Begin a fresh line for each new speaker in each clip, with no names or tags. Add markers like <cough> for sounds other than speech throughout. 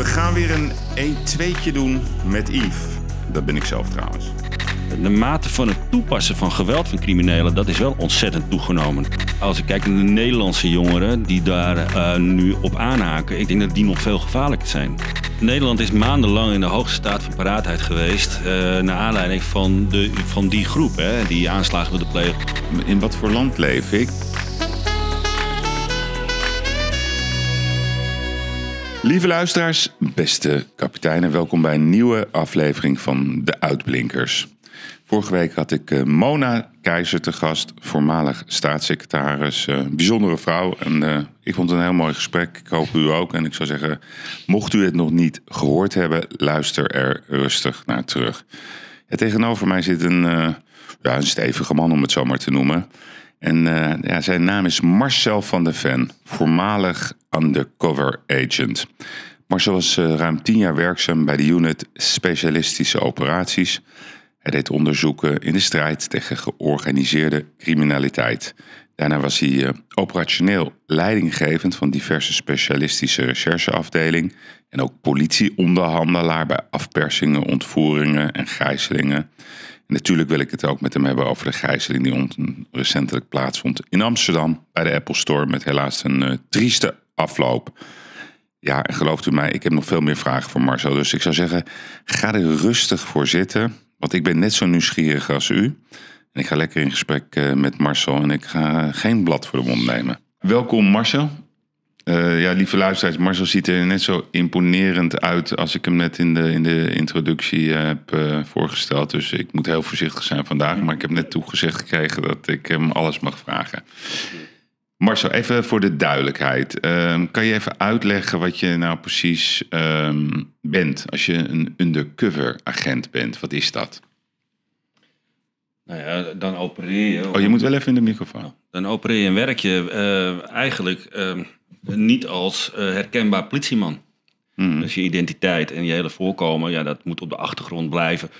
We gaan weer een 1-2'tje doen met Yves. Dat ben ik zelf trouwens.
De mate van het toepassen van geweld van criminelen, dat is wel ontzettend toegenomen. Als ik kijk naar de Nederlandse jongeren die daar eh, nu op aanhaken, ik denk dat die nog veel gevaarlijker zijn. Nederland is maandenlang in de hoogste staat van paraatheid geweest, uh, naar aanleiding van, de, van die groep, hè, die aanslagen wilde plegen.
In wat voor land leef ik? Lieve luisteraars, beste kapiteinen, welkom bij een nieuwe aflevering van De Uitblinkers. Vorige week had ik uh, Mona Keizer te gast, voormalig staatssecretaris, uh, bijzondere vrouw. En uh, ik vond het een heel mooi gesprek. Ik hoop u ook. En ik zou zeggen, mocht u het nog niet gehoord hebben, luister er rustig naar terug. Tegenover mij zit een, ja, een stevige man, om het zo maar te noemen. En ja, zijn naam is Marcel van der Ven, voormalig undercover agent. Marcel was ruim tien jaar werkzaam bij de unit Specialistische Operaties. Hij deed onderzoeken in de strijd tegen georganiseerde criminaliteit. Daarna was hij uh, operationeel leidinggevend van diverse specialistische rechercheafdelingen en ook politieonderhandelaar bij afpersingen, ontvoeringen en gijzelingen. En natuurlijk wil ik het ook met hem hebben over de gijzeling die recentelijk plaatsvond in Amsterdam bij de Apple Store met helaas een uh, trieste afloop. Ja, en gelooft u mij, ik heb nog veel meer vragen voor Marcel. Dus ik zou zeggen, ga er rustig voor zitten. Want ik ben net zo nieuwsgierig als u. En ik ga lekker in gesprek uh, met Marcel en ik ga geen blad voor de mond nemen. Welkom Marcel. Uh, ja, lieve luisteraars, Marcel ziet er net zo imponerend uit als ik hem net in de, in de introductie heb voorgesteld. Dus ik moet heel voorzichtig zijn vandaag. Maar ik heb net toegezegd gekregen dat ik hem alles mag vragen. Marcel, even voor de duidelijkheid. Uh, kan je even uitleggen wat je nou precies um, bent als je een undercover agent bent? Wat is dat?
Nou ja, dan opereer je...
Oh, je moet wel even in de microfoon.
Dan opereer je en werk je uh, eigenlijk uh, niet als eh, herkenbaar politieman. Dus je identiteit en je hele voorkomen, ja, dat moet op de achtergrond blijven.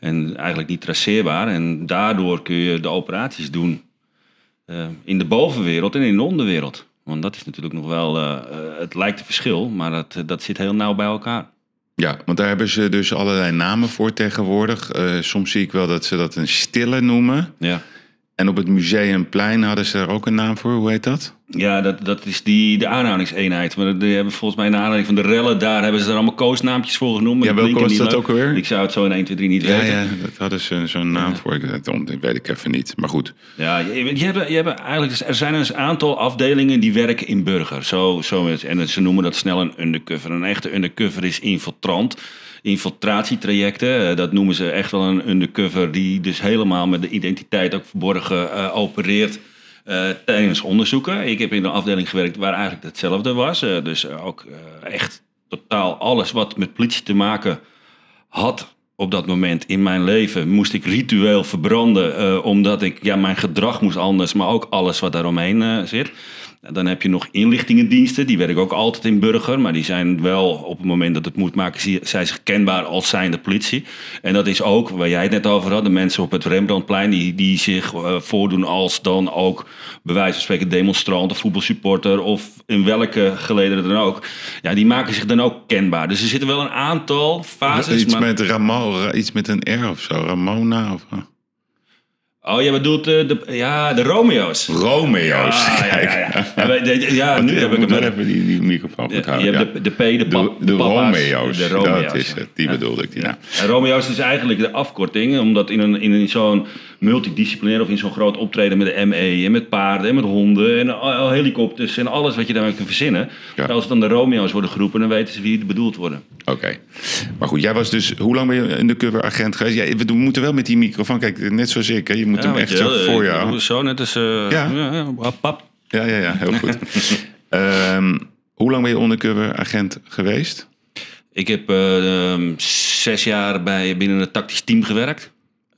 En eigenlijk niet traceerbaar. En daardoor kun je de operaties doen in de bovenwereld en in de onderwereld. Want dat is natuurlijk nog wel, uh, het lijkt een verschil, maar dat, dat zit heel nauw bij elkaar.
Ja, want daar hebben ze dus allerlei namen voor tegenwoordig. Soms zie ik wel dat ze dat een stille noemen.
Ja.
En op het Museumplein hadden ze er ook een naam voor. Hoe heet dat?
Ja, dat, dat is die, de aanhoudingseenheid. Maar die hebben volgens mij een aanleiding van de rellen daar... hebben ze er allemaal koosnaampjes voor genoemd.
Ja, welke was dat leuk. ook alweer?
Ik zou het zo in 1, 2, 3 niet
ja,
weten.
Ja, dat hadden ze zo'n naam ja. voor. Ik, dat weet ik even niet, maar goed.
Ja, je, je, hebt, je hebt eigenlijk, er zijn een aantal afdelingen die werken in burger. Zo, zo en ze noemen dat snel een undercover. Een echte undercover is infiltrant infiltratietrajecten. Dat noemen ze echt wel een undercover die dus helemaal met de identiteit ook verborgen uh, opereert. Uh, tijdens onderzoeken. Ik heb in een afdeling gewerkt waar eigenlijk hetzelfde was. Dus ook echt totaal alles wat met politie te maken had op dat moment in mijn leven, moest ik ritueel verbranden. omdat ik, ja, mijn gedrag moest anders, maar ook alles wat daaromheen zit. Dan heb je nog inlichtingendiensten, die werken ook altijd in burger, maar die zijn wel op het moment dat het moet maken, zij zich kenbaar als zijnde politie. En dat is ook, waar jij het net over had, de mensen op het Rembrandtplein, die, die zich uh, voordoen als dan ook, bij wijze van spreken, demonstrant of voetbalsupporter of in welke gelederen dan ook. Ja, die maken zich dan ook kenbaar. Dus er zitten wel een aantal fases.
Iets, maar... met, Ramo, iets met een R of zo, Ramona of...
Oh, je bedoelt uh, de, ja, de Romeo's.
Romeo's,
ja, kijk. Ja, ja, ja. ja nu heb ik hem...
Dan even die, die microfoon goed
houden. Je hebt de, de P, de, pap,
de, de, Romeo's. De Romeo's. Dat is het, die bedoelde ik. Die
ja. Romeo's is eigenlijk de afkorting, omdat in, een, in zo'n multidisciplinair of in zo'n groot optreden met de ME en met paarden en met honden en helikopters en alles wat je daarmee kunt verzinnen. Als dan de Romeo's worden geroepen, dan weten ze wie er bedoeld worden.
Oké. Maar goed, jij was dus, hoe lang ben je in de cover agent geweest? Ja, we moeten wel met die microfoon, kijk, net zoals ik, hè? je moet hem echt je, zo voor jou.
Zo, net als, uh, ja. Ja, pap.
Ja, ja, ja, heel goed. um, <laughs> hoe lang ben je undercover agent geweest?
Ik heb uh, zes jaar bij, binnen het tactisch team gewerkt.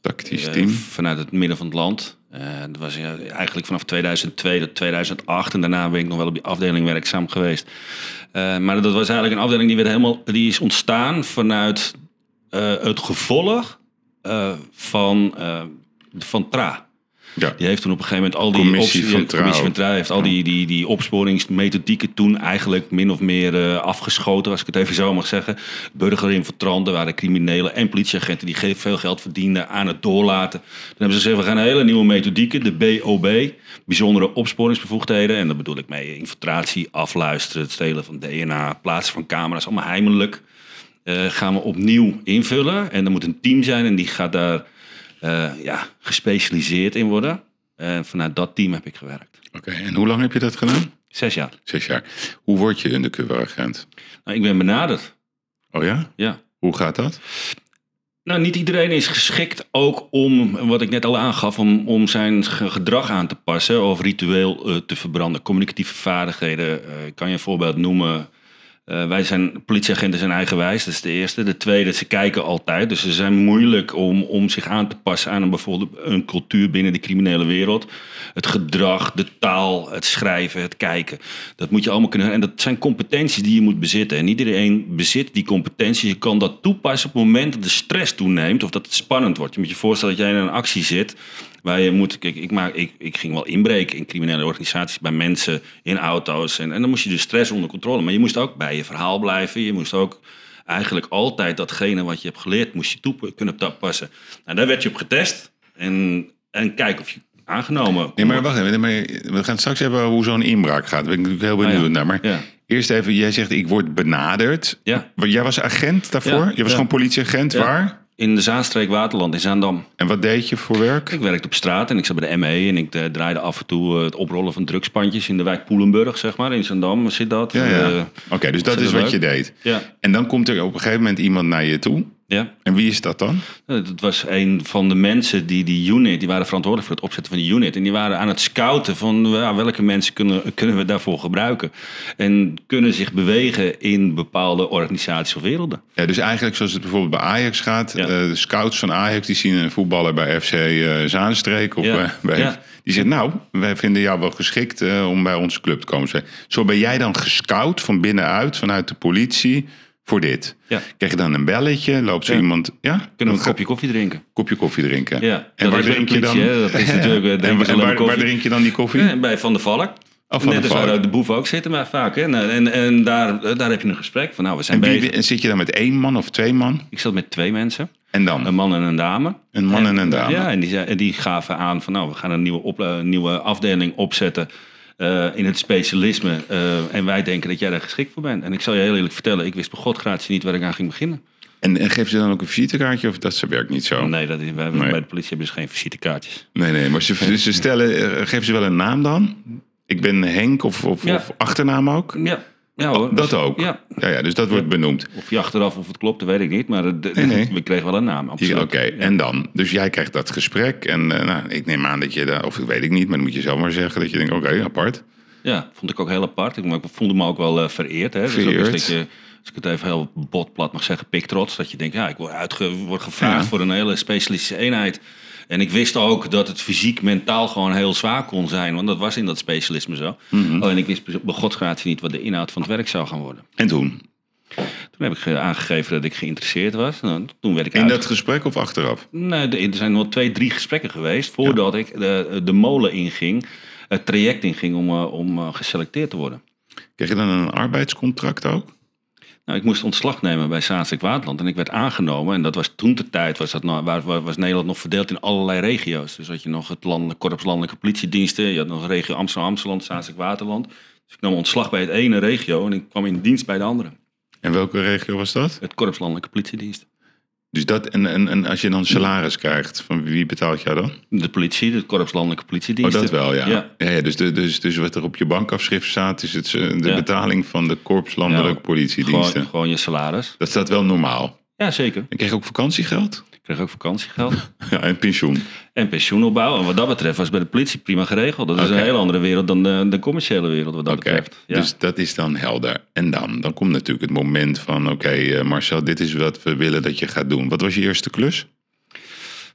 Tactisch team? Uh,
vanuit het midden van het land. dat was eigenlijk vanaf 2002 tot 2008. En daarna ben ik nog wel op die afdeling werkzaam geweest. maar dat was eigenlijk een afdeling die, werd helemaal, die is ontstaan vanuit het gevolg van, van TRA.
Ja.
Die heeft toen op een gegeven moment al die
Commissie van
ja, commissie
Trouw.
van Trouw heeft al die, die, die opsporingsmethodieken toen eigenlijk min of meer eh, afgeschoten, als ik het even zo mag zeggen. Burgerinfiltranten waren criminelen en politieagenten die veel geld verdienden aan het doorlaten. Dan hebben ze gezegd, we gaan een hele nieuwe methodieken, de BOB, bijzondere opsporingsbevoegdheden. En daar bedoel ik mee infiltratie, afluisteren, het stelen van DNA, plaatsen van camera's, allemaal heimelijk. Eh, gaan we opnieuw invullen. En er moet een team zijn en die gaat daar ja, gespecialiseerd in worden. En vanuit dat team heb ik gewerkt.
Oké, en hoe lang heb je dat gedaan?
Zes jaar.
Zes jaar. Hoe word je undercover agent?
Nou, ik ben benaderd.
Oh ja?
Ja.
Hoe gaat dat?
Nou, niet iedereen is geschikt ook om, wat ik net al aangaf, om, om zijn ge- gedrag aan te passen of ritueel eh, te verbranden. Communicatieve vaardigheden, eh, kan je een voorbeeld noemen. Eh, wij zijn, politieagenten zijn eigenwijs, dat is de eerste. De tweede, ze kijken altijd, dus ze zijn moeilijk om, om zich aan te passen aan een, bijvoorbeeld een cultuur binnen de criminele wereld. Het gedrag, de taal, het schrijven, het kijken. Dat moet je allemaal kunnen. En dat zijn competenties die je moet bezitten. En iedereen bezit die competenties. Je kan dat toepassen op het moment dat de stress toeneemt of dat het spannend wordt. Je moet je voorstellen dat jij in een actie zit. Waar je moet, kijk, ik, maak, ik, ik ging wel inbreken in criminele organisaties bij mensen, in auto's. En, en dan moest je de stress onder controle. Maar je moest ook bij je verhaal blijven. Je moest ook eigenlijk altijd datgene wat je hebt geleerd, moest je toe kunnen toepassen. Nou, daar werd je op getest. En, en kijk of je aangenomen
Nee, maar wacht even. We gaan straks hebben hoe zo'n inbraak gaat. Daar ben ik natuurlijk heel benieuwd
Ah, ja.
naar. Maar
Ja.
eerst even, jij zegt ik word benaderd.
Ja.
Jij was agent daarvoor?
Ja,
Je was gewoon politieagent.
Ja.
Waar?
In de Zaanstreek Waterland in Zaandam.
En wat deed je voor werk?
Ik werkte op straat en ik zat bij de ME en ik eh, draaide af en toe eh, het oprollen van drugspandjes in de wijk Poelenburg, zeg maar. In Zaandam zit dat.
Ja, ja.
Eh,
Oké, dus dat
is
wat je deed.
ja,
En dan komt er op een gegeven moment iemand naar je toe.
Ja.
En wie is dat dan?
Eh, Dat was een van de mensen die die unit, die waren verantwoordelijk voor het opzetten van die unit. En die waren aan het scouten van ja, welke mensen kunnen, kunnen we daarvoor gebruiken. En kunnen zich bewegen in bepaalde organisaties of werelden.
Ja, dus eigenlijk zoals het bijvoorbeeld bij Ajax gaat.
Ja.
eh, de scouts van Ajax die zien een voetballer bij FC eh, Zaanstreek. Of
Ja.
eh, bij,
Ja.
Die zegt nou, wij vinden jou wel geschikt om bij onze club te komen. Zo ben jij dan gescout van binnenuit, vanuit de politie, voor dit.
Ja.
Krijg je dan een belletje, loopt zo
Ja.
iemand... Ja,
Kunnen we een kopje koffie drinken?
kopje koffie drinken.
Ja,
en waar drink
de
je dan?
politie, hè. Dat is <laughs> natuurlijk, eh,
en, waar, drink je dan die koffie?
Ja, bij Van der Valk.
Oh, Van
Net als waar de boeven ook zitten, maar vaak. Hè. En, en, en daar, daar heb je een gesprek van, nou, we zijn
En wie,
bezig.
en zit je dan met één man of twee man?
Ik zat met twee mensen,
En dan?
een man en een dame.
Een man en een dame.
Ja, en die, die gaven aan van, nou, we gaan een nieuwe, op, eh, nieuwe afdeling opzetten eh, in het specialisme. eh, en wij denken dat jij daar geschikt voor bent. En ik zal je heel eerlijk vertellen, ik wist bij God gratie niet waar ik aan ging beginnen.
En, en geven ze dan ook een visitekaartje of dat ze werkt niet zo?
Nee, dat is, wij,
Nee.
bij de politie hebben ze geen visitekaartjes.
Nee, nee, maar ze, ze stellen, eh, geven ze wel een naam dan? Ik ben Henk of, of,
Ja.
of achternaam ook?
Ja, ja hoor.
Dat ook?
Ja.
Ja, ja, dus dat wordt benoemd.
Of je achteraf of het klopt, dat weet ik niet. Maar
Nee, nee.
we kregen wel een naam.
Oké, en dan? Dus jij krijgt dat gesprek en eh, nou, ik neem aan dat je, daar, of dat weet ik niet, maar dan moet je zelf maar zeggen dat je denkt, oké, apart.
Ja, vond ik ook heel apart. Ik, voelde me ook wel eh, vereerd. Hè. Dus ook dat je, als ik het even heel botplat mag zeggen, piktrots. Dat je denkt, ja, ik word, uitge, word gevraagd
Ja.
voor een hele specialistische eenheid. En ik wist ook dat het fysiek, mentaal gewoon heel zwaar kon zijn. Want dat was in dat specialisme zo.
Mhm.
Alleen ik wist bij godsgratie niet wat de inhoud van het werk zou gaan worden.
En toen?
Toen heb ik aangegeven dat ik geïnteresseerd was. Nou, toen werd ik
In
uit-
dat gesprek of achteraf?
Nee, er zijn wel twee, drie gesprekken geweest voordat ik de, de molen inging, het traject inging om, eh, om eh, geselecteerd te worden.
Krijg je dan een arbeidscontract ook?
Nou, ik moest ontslag nemen bij Zaanstreek Waterland en ik werd aangenomen. En dat was toen de tijd, was, dat waar- was Nederland nog verdeeld in allerlei regio's. Dus had je nog het land, Korps Landelijke Politiediensten, je had nog regio Amsterdam-Amsterdam, Zaanstreek Waterland. Dus ik nam ontslag bij het ene regio en ik kwam in dienst bij de andere.
En welke regio was dat?
Het Korps Landelijke Politiedienst.
Dus dat, en, en, en als je dan salaris krijgt, van wie betaalt jou dan?
De politie, het Korps Landelijke
Oh,
Politiedienst.
dat wel, ja.
Ja.
ja. ja, dus, de, dus, dus wat er op je bankafschrift staat, is het, eh, de
Ja.
betaling van de korpslandelijke
Ja,
politiediensten.
Gewoon, gewoon je salaris.
Dat staat wel normaal.
Ja, zeker.
En kreeg je ook vakantiegeld?
Kreeg ook vakantiegeld. <laughs>
Ja, en pensioen.
En pensioenopbouw. En wat dat betreft was bij de politie prima geregeld. Dat is een heel andere wereld dan de, de commerciële wereld wat dat betreft. Ja.
dus dat is dan helder. En dan? Dan komt natuurlijk het moment van... oké, eh, Marcel, dit is wat we willen dat je gaat doen. Wat was je eerste klus?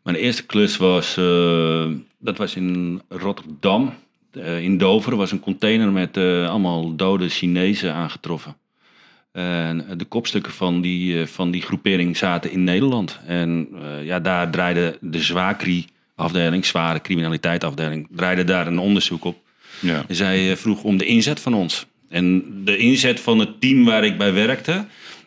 Mijn eerste klus was, eh, dat was in Rotterdam. Eh, in Dover was een container met allemaal dode Chinezen aangetroffen. De kopstukken van die, eh, van die groepering zaten in Nederland. En eh, ja, daar draaide de Zwakri afdeling, zware criminaliteitsafdeling, draaide daar een onderzoek op.
Ja.
En zij eh, vroeg om de inzet van ons. En de inzet van het team waar ik bij werkte,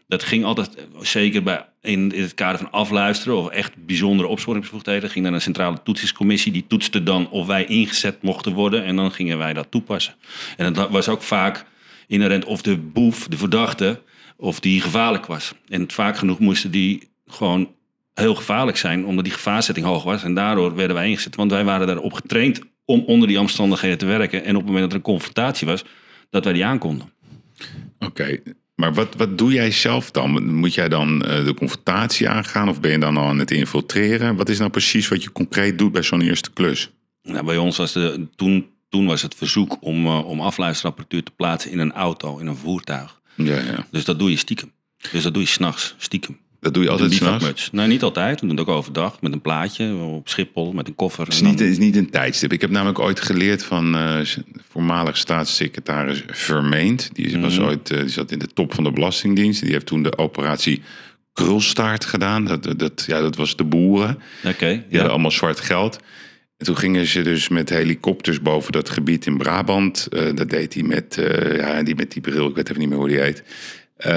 dat ging altijd, zeker bij, in, in het kader van afluisteren of echt bijzondere opsporingsbevoegdheden, ging naar een centrale toetsingscommissie. Die toetste dan of wij ingezet mochten worden en dan gingen wij dat toepassen. En dat was ook vaak inherent of de boef, de verdachte, of die gevaarlijk was. En vaak genoeg moesten die gewoon heel gevaarlijk zijn, omdat die gevaarzetting hoog was. En daardoor werden wij ingezet, want wij waren daarop getraind om onder die omstandigheden te werken. En op het moment dat er een confrontatie was, dat wij die aankonden.
Oké, maar wat, wat doe jij zelf dan? Moet jij dan eh, de confrontatie aangaan of ben je dan al aan het infiltreren? Wat is nou precies wat je concreet doet bij zo'n eerste klus?
Nou, bij ons was de, toen, toen was het verzoek om, uh, om afluisterapparatuur te plaatsen in een auto, in een voertuig.
Ja, ja.
Dus dat doe je stiekem. Dus dat doe je s'nachts, stiekem.
Dat doe je altijd s'nachts?
Nee, niet altijd. We doen het ook overdag met een plaatje op Schiphol, met een koffer.
Het is, niet, is niet een tijdstip. Ik heb namelijk ooit geleerd van eh, voormalig staatssecretaris Vermeend. Die, was
Mhm.
ooit, eh, die zat in de top van de Belastingdienst. Die heeft toen de operatie Krulstaart gedaan. Dat, dat- ja, dat was de boeren.
Oké,
Die
ja.
hadden allemaal zwart geld. En toen gingen ze dus met helikopters boven dat gebied in Brabant. Eh, dat deed hij met, eh, ja, die, met die bril. Ik weet even niet meer hoe die heet. Eh,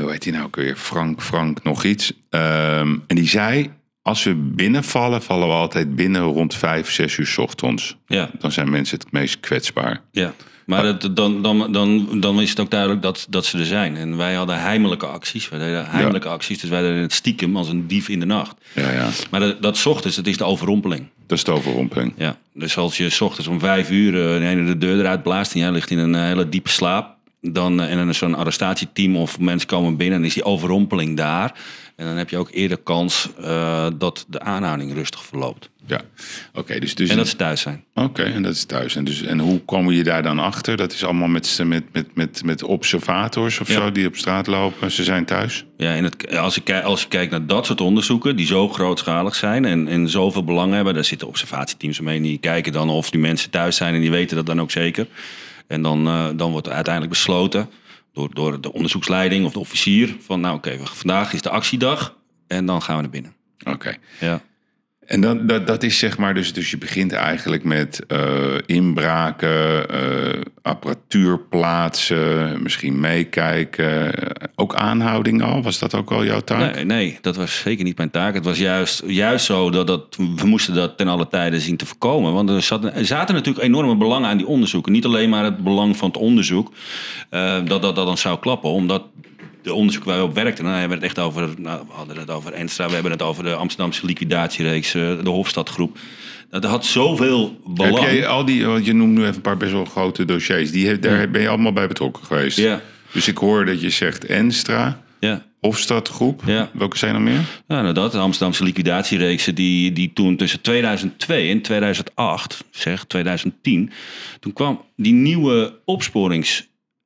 hoe heet die nou ook weer? Frank, Frank, nog iets. Ehm, en die zei, als we binnenvallen, vallen we altijd binnen rond vijf, zes uur 's ochtends.
ja.
Dan zijn mensen het meest kwetsbaar.
Ja, maar dat, dan, dan, dan, dan is het ook duidelijk dat, dat ze er zijn. En wij hadden heimelijke acties. Wij deden heimelijke acties, dus wij deden het stiekem als een dief in de nacht.
Ja, ja.
Maar dat, dat 's ochtends, dat is de overrompeling.
Dat is de overrompeling.
Ja. Dus als je 's ochtends om vijf uur eh, de ene de deur eruit blaast en jij ligt in een eh, hele diepe slaap. Dan, eh, en dan is zo'n arrestatieteam of mensen komen binnen en is die overrompeling daar. En dan heb je ook eerder kans eh, dat de aanhouding rustig verloopt.
Ja, oké. dus, dus
En dat ze thuis zijn.
Oké, en dat is thuis. En, dus, en hoe komen je daar dan achter? Dat is allemaal met, met, met, met, met observators of
Ja.
zo die op straat lopen. Ze zijn thuis.
Ja, in het, als, je, ki- als je kijkt naar dat soort onderzoeken, die zo grootschalig zijn en, en zoveel belang hebben, daar zitten observatieteams omheen die kijken dan of die mensen thuis zijn en die weten dat dan ook zeker. En dan, eh, dan wordt er uiteindelijk besloten door, door de onderzoeksleiding of de officier van, nou oké, vandaag is de actiedag en dan gaan we naar binnen.
Oké.
Ja.
En dan, dat, dat is zeg maar, dus, dus je begint eigenlijk met eh, inbraken, eh, apparatuur plaatsen, misschien meekijken. Ook aanhouding al, was dat ook al jouw taak?
Nee, nee, dat was zeker niet mijn taak. Het was juist, juist zo dat, dat we moesten dat ten alle tijde zien te voorkomen. Want er, zat, zaten natuurlijk enorme belangen aan die onderzoeken. Niet alleen maar het belang van het onderzoek, eh, dat, dat dat dan zou klappen. Omdat de onderzoek waar we op werkten, nou, we hebben het echt over, nou, we hadden het over Enstra, we hebben het over de Amsterdamse liquidatiereeks, eh, de Hofstadgroep. Dat had zoveel belang.
Heb jij al die, want je noemt nu even een paar best wel grote dossiers, die, daar ben je allemaal bij betrokken geweest.
Ja,
Dus ik hoor dat je zegt Enstra,
ja.
Hofstadgroep.
Ja.
Welke zijn er meer?
Ja, nou dat, de Amsterdamse liquidatiereeksen die, die toen tussen 2002 en 2008, zeg 2010, toen kwam die nieuwe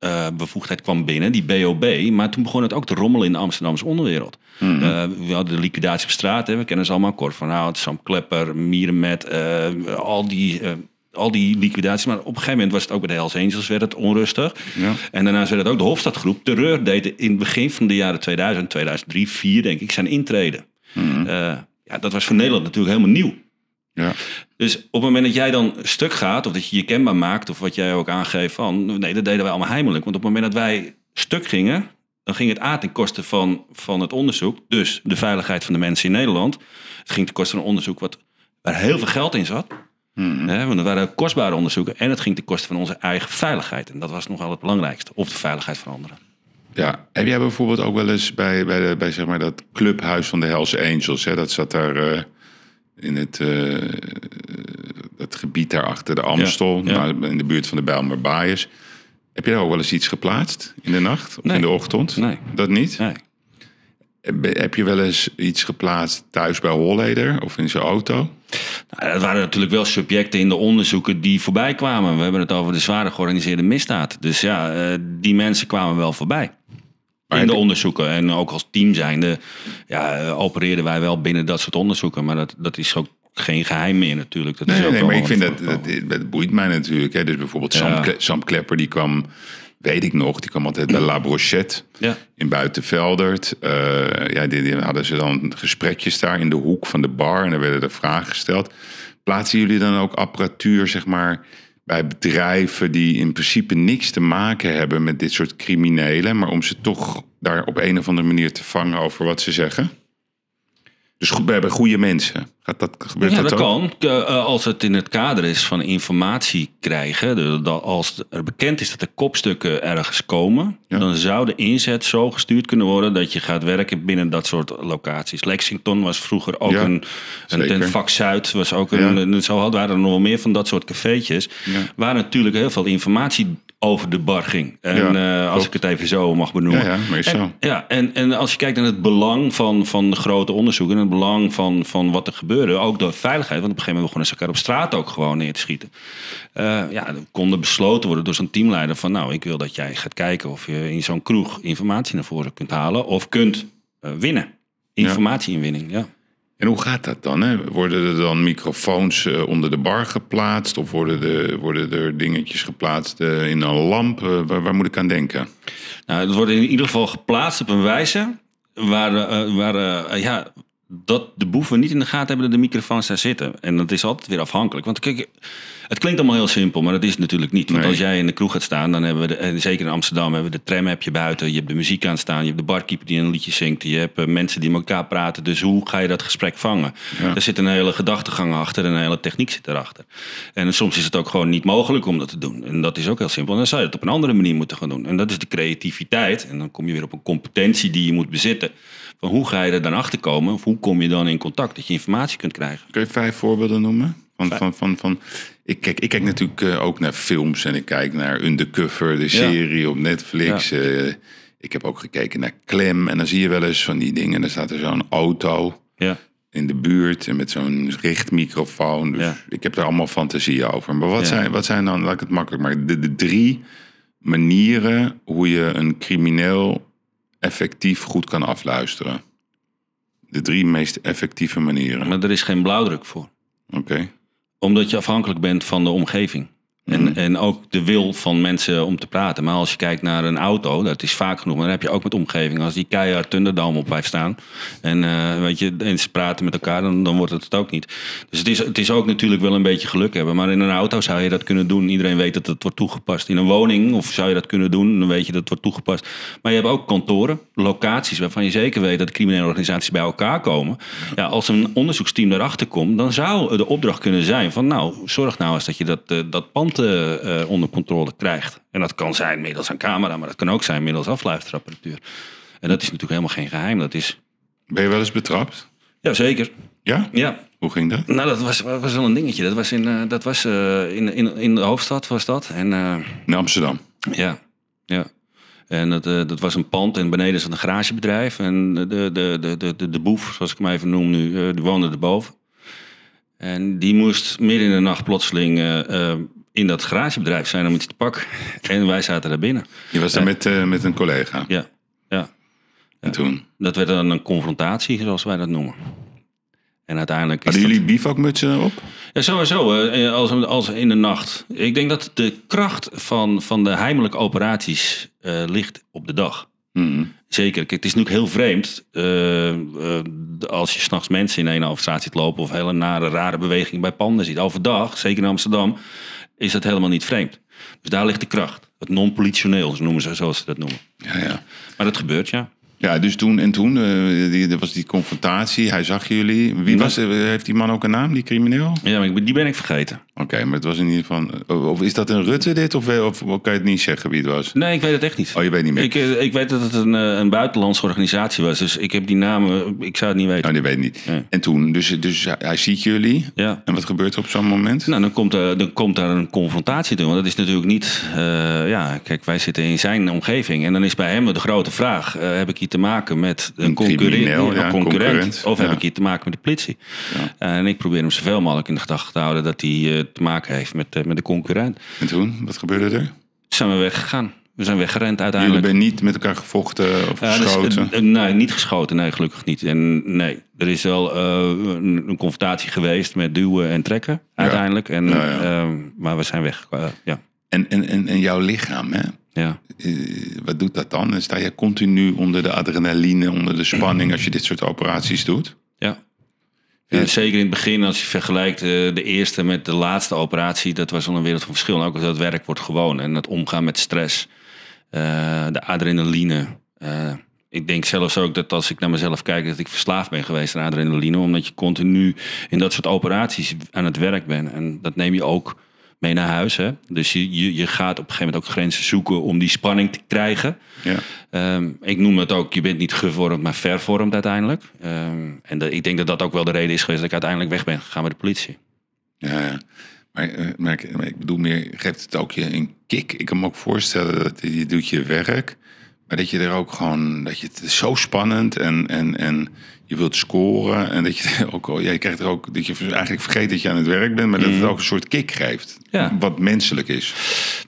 opsporingsbevoegdheid kwam binnen, die BOB, maar toen begon het ook te rommelen in de Amsterdamse onderwereld.
Mhm.
Eh, we hadden de liquidatie op straat, hè, we kennen ze allemaal, Cor van Hout, Sam Klepper, Mierenmet, eh, al die... eh, al die liquidaties, maar op een gegeven moment was het ook bij de Hells Angels werd het onrustig.
Ja.
En daarnaast werd het ook de Hofstadgroep. Terreur deed in het begin van de jaren 2000, 2003, 2004 denk ik, zijn intreden.
Mhm.
Eh, ja, dat was voor Nederland natuurlijk helemaal nieuw.
Ja.
Dus op het moment dat jij dan stuk gaat, of dat je je kenbaar maakt, of wat jij ook aangeeft van, nee, dat deden wij allemaal heimelijk. Want op het moment dat wij stuk gingen, dan ging het A ten koste van, van het onderzoek, dus de veiligheid van de mensen in Nederland. Het ging ten koste van een onderzoek wat, waar heel veel geld in zat.
Mhm.
Hè, want het waren kostbare onderzoeken. En het ging ten koste van onze eigen veiligheid. En dat was nogal het belangrijkste. Of de veiligheid van anderen.
Ja, heb jij bijvoorbeeld ook wel eens bij, bij, de, bij zeg maar dat clubhuis van de Hells Angels, hè, dat zat daar eh, in het dat gebied daar achter de Amstel,
Ja, ja.
nou, in de buurt van de Bijlmer Baaiers. Heb je daar ook wel eens iets geplaatst in de nacht of
Nee.
in de ochtend?
Nee.
Dat niet?
Nee.
Heb heb je wel eens iets geplaatst thuis bij Holleder of in zijn auto?
Nou, dat waren natuurlijk wel subjecten in de onderzoeken die voorbij kwamen. We hebben het over de zware georganiseerde misdaad. Dus ja, eh, die mensen kwamen wel voorbij. In de onderzoeken. En ook als team zijnde ja, eh, opereerden wij wel binnen dat soort onderzoeken. Maar dat, dat is ook geen geheim meer natuurlijk. Dat is
Nee,
ook
nee,
wel
maar ik vind dat, dat, dat boeit mij natuurlijk. Hè. Dus bijvoorbeeld Sam,
Ja.
Kle- Sam Klepper, die kwam weet ik nog, die kwam altijd bij La Brochette
Ja.
in Buitenveldert. Eh, ja, die, die hadden ze dan gesprekjes daar in de hoek van de bar en dan werden er vragen gesteld. Plaatsen jullie dan ook apparatuur, zeg maar, bij bedrijven die in principe niks te maken hebben met dit soort criminelen, maar om ze toch daar op een of andere manier te vangen over wat ze zeggen? Dus goed, bij bij goede mensen. Gaat dat, gebeurt
Ja,
dat,
dat kan. Eh, Als het in het kader is van informatie krijgen, dat als er bekend is dat er kopstukken ergens komen,
Ja.
dan zou de inzet zo gestuurd kunnen worden dat je gaat werken binnen dat soort locaties. Lexington was vroeger ook
Ja,
een, een ten vak Zuid was ook een,
Ja.
zo hadden waren er nog wel meer van dat soort cafeetjes, waar natuurlijk heel veel informatie over de bar ging. En
Ja,
eh, als ik het even zo mag benoemen.
Ja,
En- ja, en, en als je kijkt naar het belang van, van de grote onderzoeken... en het belang van, van wat er ook door veiligheid... want op een gegeven moment begonnen ze elkaar op straat ook gewoon neer te schieten. Eh, ja, dan kon er besloten worden door zo'n teamleider van... nou, ik wil dat jij gaat kijken of je in zo'n kroeg informatie naar voren kunt halen... of kunt eh, winnen. Informatieinwinning, ja.
En hoe gaat dat dan? Hè? Worden er dan microfoons eh, onder de bar geplaatst? Of worden, de, worden er dingetjes geplaatst in een lamp? Waar, waar moet ik aan denken?
Nou, het wordt in ieder geval geplaatst op een wijze waar, waar ja, dat de boeven niet in de gaten hebben dat de microfoons daar zitten. En dat is altijd weer afhankelijk. Want kijk, het klinkt allemaal heel simpel, maar dat is het natuurlijk niet. Want
Nee.
als jij in de kroeg gaat staan, dan hebben we, de, zeker in Amsterdam, hebben we de tram heb je buiten. Je hebt de muziek aan staan, je hebt de barkeeper die een liedje zingt. Je hebt eh, mensen die met elkaar praten. Dus hoe ga je dat gesprek vangen?
Ja.
Er zit een hele gedachtegang achter en een hele techniek zit erachter. En soms is het ook gewoon niet mogelijk om dat te doen. En dat is ook heel simpel. En dan zou je het op een andere manier moeten gaan doen. En dat is de creativiteit. En dan kom je weer op een competentie die je moet bezitten. Van hoe ga je er dan achter komen? Of hoe kom je dan in contact? Dat je informatie kunt krijgen.
Kun je vijf voorbeelden noemen? Van, van, van, van, ik, kijk, ik kijk natuurlijk eh, ook naar films en ik kijk naar Undercover, de serie op Netflix. Eh, ik heb ook gekeken naar Clem en dan zie je wel eens van die dingen. Dan staat er zo'n auto
Ja.
in de buurt en met zo'n richtmicrofoon. Dus ik heb er allemaal fantasie over. Maar wat, zijn, wat zijn dan, laat ik het makkelijk maken, de, de drie manieren hoe je een crimineel effectief goed kan afluisteren? De drie meest effectieve manieren.
Maar er is geen blauwdruk voor.
Oké.
Omdat je afhankelijk bent van de omgeving. En, en ook de wil van mensen om te praten. Maar als je kijkt naar een auto, dat is vaak genoeg. Maar dan heb je ook met omgeving. Als die keihard Thunderdome op blijft staan. En, eh, weet je, en ze praten met elkaar, dan, dan wordt het het ook niet. Dus het is, het is ook natuurlijk wel een beetje geluk hebben. Maar in een auto zou je dat kunnen doen. Iedereen weet dat het wordt toegepast. In een woning of zou je dat kunnen doen, dan weet je dat het wordt toegepast. Maar je hebt ook kantoren, locaties waarvan je zeker weet dat criminele organisaties bij elkaar komen. Ja, als een onderzoeksteam daarachter komt, dan zou de opdracht kunnen zijn van nou, zorg nou eens dat je dat, eh, dat pand eh, onder controle krijgt. En dat kan zijn middels een camera, maar dat kan ook zijn middels afluisterapparatuur. En dat is natuurlijk helemaal geen geheim. Dat is.
Ben je wel eens betrapt?
Jazeker.
Ja?
Ja,
Hoe ging dat?
nou, dat was, was wel een dingetje. Dat was in, eh, dat was, eh, in, in, in de hoofdstad, was dat. En
In Amsterdam.
ja, ja. En dat, dat was een pand en beneden zat een garagebedrijf. En de, de, de, de, de, de boef, zoals ik hem even noem nu, die woonde erboven. En die moest midden in de nacht plotseling in dat garagebedrijf zijn om iets te pakken. En wij zaten daar binnen.
Je was daar met, eh, met een collega.
Ja, ja.
En toen?
Dat werd dan een confrontatie, zoals wij dat noemen. En uiteindelijk is
Hadden
dat-
jullie bivakmutsen op?
Ja, sowieso. eh, Als, als in de nacht. Ik denk dat de kracht van, van de heimelijke operaties eh, ligt op de dag.
Mhm.
Zeker. Kijk, het is natuurlijk heel vreemd als je s'nachts mensen in een hoofdstraat ziet lopen of hele nare, rare bewegingen bij panden ziet. Overdag, zeker in Amsterdam, is dat helemaal niet vreemd. Dus daar ligt de kracht. Het non-politioneel, noemen ze, zoals ze dat noemen.
Ja, ja.
Maar dat gebeurt, ja.
Ja, dus toen en toen, eh, die, er was die confrontatie, hij zag jullie. Wie was, eh, heeft die man ook een naam, die crimineel?
Ja, maar ik- die ben ik vergeten.
Oké, maar het was in ieder geval... eh, Of is dat een Rutte dit, of, of, of kan je het niet zeggen wie het was?
Nee, ik weet het echt niet.
Oh, je weet niet meer?
Ik, ik weet dat het een, een buitenlandse organisatie was. Dus ik heb die namen, ik zou het niet weten.
Oh, die weet niet. En toen, dus, dus hij- ziet jullie.
Ja.
En wat gebeurt er op zo'n moment?
Nou, dan komt, er, dan komt daar een confrontatie toe. Want dat is natuurlijk niet... ja, kijk, wij zitten in zijn omgeving. En dan is bij hem de grote vraag... heb ik hier te maken met een,
Een
concurrent,
ja,
of heb
ja.
ik hier te maken met de politie?
Ja.
en ik probeer hem zoveel mogelijk in de gedachte te houden... dat hij eh, te maken heeft met, eh, met de concurrent.
En toen, wat gebeurde er?
Zijn we weggegaan. We zijn weggerend
Jullie
uiteindelijk.
zijn niet met elkaar gevochten of
dus,
geschoten?
eh, eh, nee, niet geschoten. Nee, gelukkig niet. En nee, er is wel eh, een, een confrontatie geweest met duwen en trekken uiteindelijk. En,
Ja, ja.
eh, maar we zijn weg. eh, ja.
En, en, en, en jouw lichaam, hè?
Ja.
Eh, wat doet dat dan? En sta je continu onder de adrenaline, onder de spanning als je dit soort operaties doet?
Ja. Ja, zeker in het begin, als je vergelijkt eh, de eerste met de laatste operatie, dat was al een wereld van verschil. En ook dat werk wordt gewoon. En het omgaan met stress, eh, de adrenaline. Ik denk zelfs ook dat als ik naar mezelf kijk, dat ik verslaafd ben geweest aan adrenaline. Omdat je continu in dat soort operaties aan het werk bent. En dat neem je ook mee naar huis. Hè? Dus je, je, je gaat op een gegeven moment ook grenzen zoeken om die spanning te krijgen.
Ja.
Ehm, ik noem het ook, je bent niet gevormd, maar vervormd uiteindelijk. Ehm, en ik denk dat dat ook wel de reden is geweest dat ik uiteindelijk weg ben gegaan bij de politie.
Ja, ja. Maar, eh, maar, ik, maar ik bedoel meer, geeft het ook je een kick? Ik kan me ook voorstellen dat je doet je werk, maar dat je er ook gewoon, dat je het is zo spannend en, en, en je wilt scoren en dat je <laughs> ook, al- ja, je krijgt er ook, dat je eigenlijk vergeet dat je aan het werk bent, maar dat het ook een soort kick geeft,
Ja.
wat menselijk is.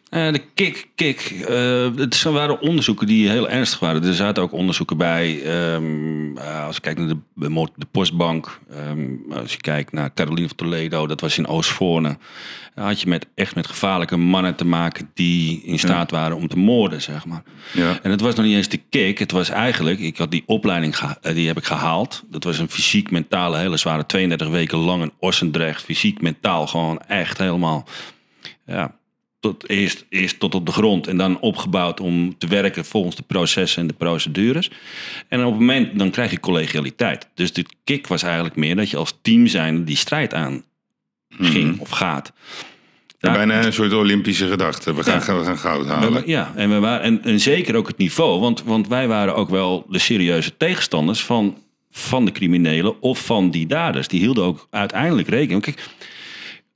Eh, de kick, kick. eh, het waren onderzoeken die heel ernstig waren. Er zaten ook onderzoeken bij. ehm, eh, als je kijkt naar de, de postbank. ehm, als je kijkt naar Caroline van Toledo. Dat was in Oostvoorne. Dan had je met, echt met gevaarlijke mannen te maken... die in staat waren om te moorden, zeg maar.
Ja.
En het was nog niet eens de kick. Het was eigenlijk... Ik had die opleiding, die heb ik gehaald. Dat was een fysiek-mentale, hele zware... 32 weken lang in Ossendrecht. Fysiek-mentaal gewoon echt helemaal... Ja, tot, eerst, eerst tot op de grond en dan opgebouwd om te werken volgens de processen en de procedures. En op het moment, dan krijg je collegialiteit. Dus de kick was eigenlijk meer dat je als team zijn die strijd aan ging of gaat.
Ja, bijna een soort Olympische gedachte. We gaan,
Ja.
we gaan goud
we-
halen.
ja, en, we waren, en, en zeker ook het niveau, want, want wij waren ook wel de serieuze tegenstanders van, van de criminelen of van die daders. Die hielden ook uiteindelijk rekening. Kijk,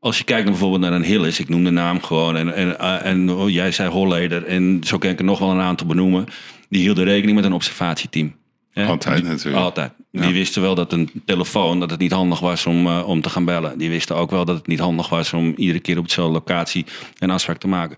als je kijkt bijvoorbeeld naar een Hillis, ik noem de naam gewoon, en, en, eh, en oh, jij zei Holleder, en zo kan ik er nog wel een aantal benoemen, die hielden rekening met een observatieteam. Hè?
Altijd natuurlijk.
Altijd. Die wisten wel dat een telefoon, dat het niet handig was om, eh, om te gaan bellen. Die wisten ook wel dat het niet handig was om iedere keer op dezelfde locatie een afspraak te maken.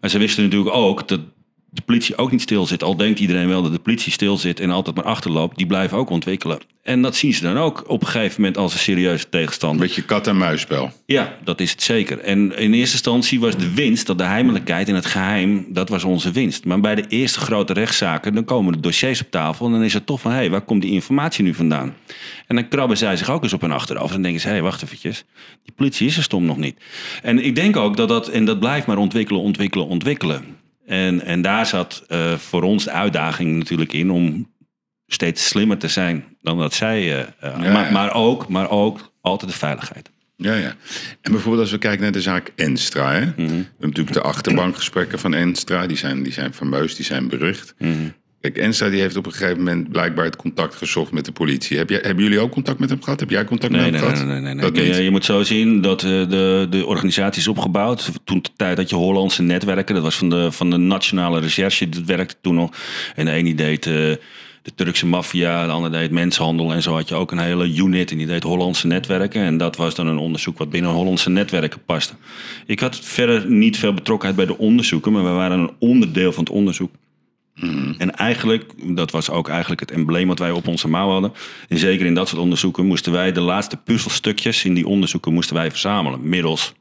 Maar ze wisten natuurlijk ook dat de politie ook niet stil zit. Al denkt iedereen wel dat de politie stil zit en altijd maar achterloopt. Die blijven ook ontwikkelen. En dat zien ze dan ook op een gegeven moment als een serieuze tegenstander.
beetje kat-en-muisspel.
Ja, dat is het zeker. En in eerste instantie was de winst, dat de heimelijkheid en het geheim, dat was onze winst. Maar bij de eerste grote rechtszaken, dan komen de dossiers op tafel en dan is het toch van, hé, hey, waar komt die informatie nu vandaan? En dan krabben zij zich ook eens op hun achterhoofd en denken ze, hé, hey, wacht eventjes, die politie is er stom nog niet. En ik denk ook dat dat, en dat blijft maar ontwikkelen, ontwikkelen, ontwikkelen. En, en daar zat eh, voor ons de uitdaging natuurlijk in om steeds slimmer te zijn dan dat zij.
Ja,
maar,
ja.
maar, ook, maar ook altijd de veiligheid.
Ja, ja. En bijvoorbeeld als we kijken naar de zaak Enstra. Hè?
Mhm.
We hebben natuurlijk de achterbankgesprekken van Enstra. Die zijn, die zijn fameus, die zijn berucht.
Mhm.
Kijk, Enstra die heeft op een gegeven moment blijkbaar het contact gezocht met de politie. Heb jij, hebben jullie ook contact met hem gehad? Heb jij contact
Nee,
met
nee,
hem
nee,
gehad?
nee, nee, nee. Kijk,
niet?
Je moet zo zien dat eh, de, de organisatie is opgebouwd. Toen de tijd dat je Hollandse netwerken, dat was van de, van de nationale recherche, dat werkte toen nog. En de ene deed eh, de Turkse maffia, de ander deed mensenhandel. En zo had je ook een hele unit en die deed Hollandse netwerken. En dat was dan een onderzoek wat binnen Hollandse netwerken paste. Ik had verder niet veel betrokkenheid bij de onderzoeken, maar we waren een onderdeel van het onderzoek. En eigenlijk, dat was ook eigenlijk het embleem wat wij op onze mouw hadden. En zeker in dat soort onderzoeken moesten wij de laatste puzzelstukjes in die onderzoeken moesten wij verzamelen. Middels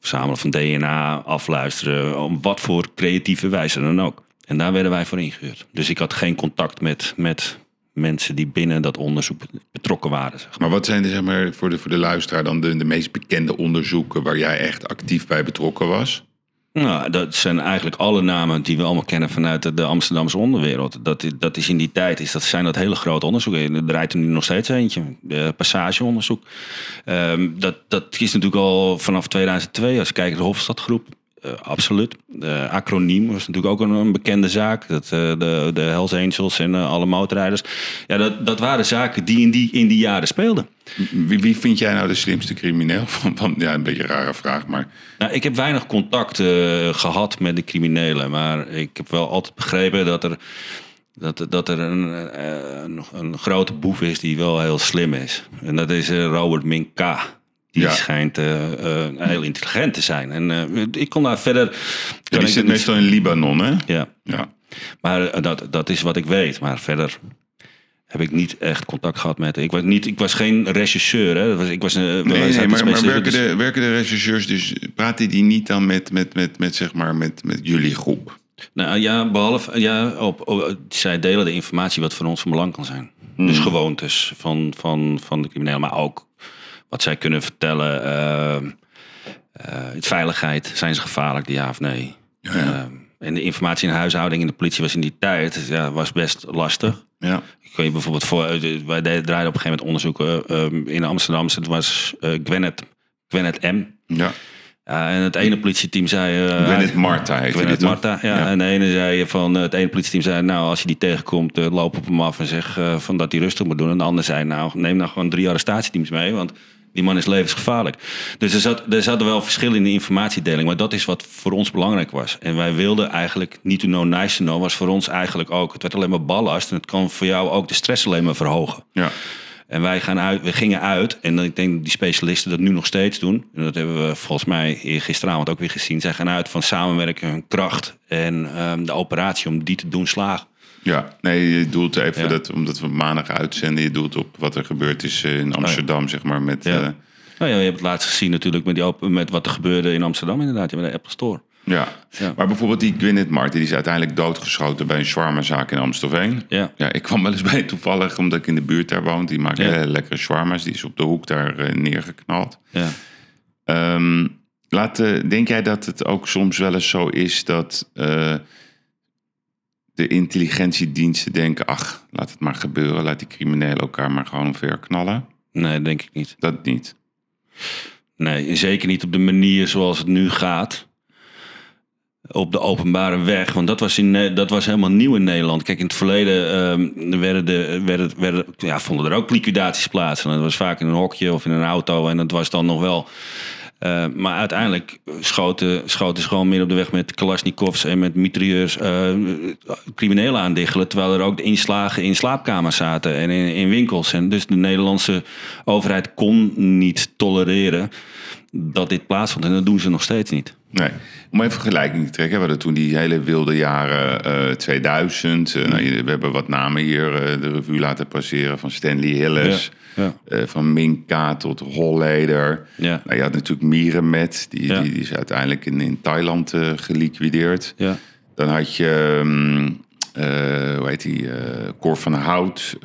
verzamelen van DNA, afluisteren, op wat voor creatieve wijze dan ook. En daar werden wij voor ingehuurd. Dus ik had geen contact met, met mensen die binnen dat onderzoek betrokken waren. Zeg maar.
Maar wat zijn de, zeg maar, voor, de, voor de luisteraar dan de, de meest bekende onderzoeken waar jij echt actief bij betrokken was?
Nou, dat zijn eigenlijk alle namen die we allemaal kennen vanuit de, Amsterdamse onderwereld. Dat, dat is in die tijd, is dat, zijn dat hele grote onderzoeken. Er draait er nu nog steeds eentje, de passageonderzoek. Ehm, dat, dat is natuurlijk al vanaf 2002, als je kijkt naar de Hofstadgroep. Eh, absoluut. De acroniem was natuurlijk ook een, een bekende zaak. Dat, eh, de, de Hells Angels en eh, alle motorrijders. Ja, dat, dat waren zaken die in die, in die jaren speelden.
Wie, wie vind jij nou de slimste crimineel? <laughs> Van, van, ja, een beetje een rare vraag, maar
Nou, ik heb weinig contact eh, gehad met de criminelen. Maar ik heb wel altijd begrepen dat er, dat, dat er een, een, een grote boef is die wel heel slim is. En dat is Robert Minka. Die
Ja.
schijnt eh, eh, heel intelligent te zijn. En eh, ik kon daar verder...
Ja, die zit
niet-
meestal in Libanon, hè?
Ja,
Ja.
maar dat, dat is wat ik weet. Maar verder heb ik niet echt contact gehad met. Ik was, niet, ik was geen regisseur. Hè. Dat was, ik was een,
Nee, maar, maar werken, de, werken de rechercheurs dus... Praten die niet dan met, met, met, met, zeg maar, met, met jullie groep?
Nou ja, behalve, ja, op, op- zij delen de informatie wat voor ons van belang kan zijn. Dus gewoontes van, van, van de criminelen, maar ook wat zij kunnen vertellen. eh, eh, veiligheid, zijn ze gevaarlijk, ja of nee?
ja.
Eh, en de informatie in de huishouding in de politie was in die tijd ja, was best lastig.
Ja.
Ik je bijvoorbeeld voor, eh, wij draaiden op een gegeven moment onderzoeken eh, in Amsterdam. Het was eh Gwennet, Gwennet M.
ja.
Ja, en het ene politieteam zei... eh,
Gwennet Marta
Gwennet
toch?
Marta, ja.
Ja.
En de ene zei van, het ene politieteam zei, nou, als je die tegenkomt, loop op hem af en zeg van dat hij rustig moet doen. En de ander zei, nou, neem nou gewoon drie arrestatieteams mee, want die man is levensgevaarlijk. Dus er, zat, er zaten wel verschillen in de informatiedeling, maar dat is wat voor ons belangrijk was. En wij wilden eigenlijk, niet to know, nice to know, was voor ons eigenlijk ook, het werd alleen maar ballast en het kan voor jou ook de stress alleen maar verhogen.
Ja.
En wij gaan uit, we gingen uit. En ik denk dat die specialisten dat nu nog steeds doen. En dat hebben we volgens mij gisteravond ook weer gezien. Zij gaan uit van samenwerken, hun kracht en ehm, de operatie om die te doen slagen.
Ja, nee, je doelt even
Ja.
dat, omdat we maandag uitzenden, je doelt op wat er gebeurd is eh, in Amsterdam, zeg maar, met...
Oh Ja.
eh,
Nou ja, je hebt het laatst gezien natuurlijk met, die, op- met wat er gebeurde in Amsterdam inderdaad. Met de Apple Store.
ja.
Ja.
Maar bijvoorbeeld die Gwyneth Martin, die is uiteindelijk doodgeschoten bij een shawarmazaak in Amstelveen.
Ja.
Ja, ik kwam wel eens bij toevallig, omdat ik in de buurt daar woon. Die maakt
Ja.
hele lekkere shawarma's. Die is op de hoek daar eh, neergeknald.
Ja.
Ehm, laat, eh, denk jij dat het ook soms wel eens zo is dat eh, de intelligentiediensten denken... ach, laat het maar gebeuren. Laat die criminelen elkaar maar gewoon verknallen?
Nee, denk ik niet.
Dat niet.
Nee, zeker niet op de manier zoals het nu gaat. Op de openbare weg. Want dat was, in, dat was helemaal nieuw in Nederland. Kijk, in het verleden ehm, werden de, werden, werden, ja, vonden er ook liquidaties plaats. En dat was vaak in een hokje of in een auto. En dat was dan nog wel. Eh, maar uiteindelijk schoten, schoten ze gewoon meer op de weg met Kalashnikovs en met mitrailleurs eh, criminelen aandiggelen. Terwijl er ook de inslagen in slaapkamers zaten en in, in winkels. En dus de Nederlandse overheid kon niet tolereren dat dit plaatsvond. En dat doen ze nog steeds niet.
Nee. Om even vergelijking te trekken. We hadden toen die hele wilde jaren eh 2000. Eh, nou, we hebben wat namen hier de revue laten passeren. Van Stanley Hillis.
Ja.
Eh, van Minka tot Holleder.
Ja.
Nou, je had natuurlijk Mierenmet. Die,
Ja.
die, die is uiteindelijk in, in Thailand eh, geliquideerd.
Ja.
Dan had je... eh, hoe heet die? Cor van Hout.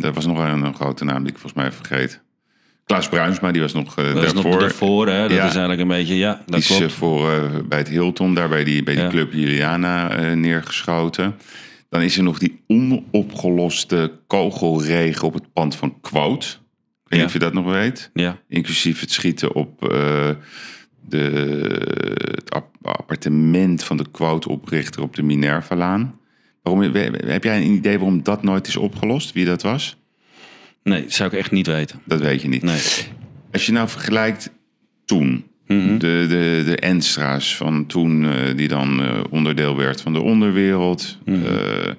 er was nog een, een grote naam die ik volgens mij vergeet. Klaas Bruinsma, die was nog eh,
Dat is
daarvoor.
nog daarvoor, hè? Dat
Ja.
is eigenlijk een beetje, ja, dat
Die is
klopt.
eh, voor, bij het Hilton, daar bij die, bij die
Ja.
club Juliana neergeschoten. Dan is er nog die onopgeloste kogelregen op het pand van Quote. Ik weet niet of je dat nog weet.
Ja.
Inclusief het schieten op eh, de, het ap- appartement van de Quote-oprichter op de Minerva-laan. Waarom, heb jij een idee waarom dat nooit is opgelost? Wie dat was?
Nee, dat zou ik echt niet weten.
Dat weet je niet.
Nee.
Als je nou vergelijkt toen,
Mhm.
de, de, de Enstra's van toen, eh, die dan eh, onderdeel werd van de onderwereld.
Mhm.
eh,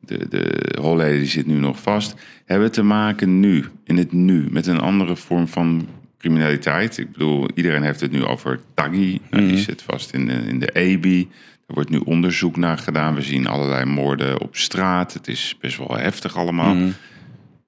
de, de Holleder die zit nu nog vast. Hebben te maken nu, in het nu, met een andere vorm van criminaliteit? Ik bedoel, iedereen heeft het nu over Taggi. Nou,
Mhm.
Die zit vast in de, in de EBI. Er wordt nu onderzoek naar gedaan. We zien allerlei moorden op straat. Het is best wel heftig allemaal.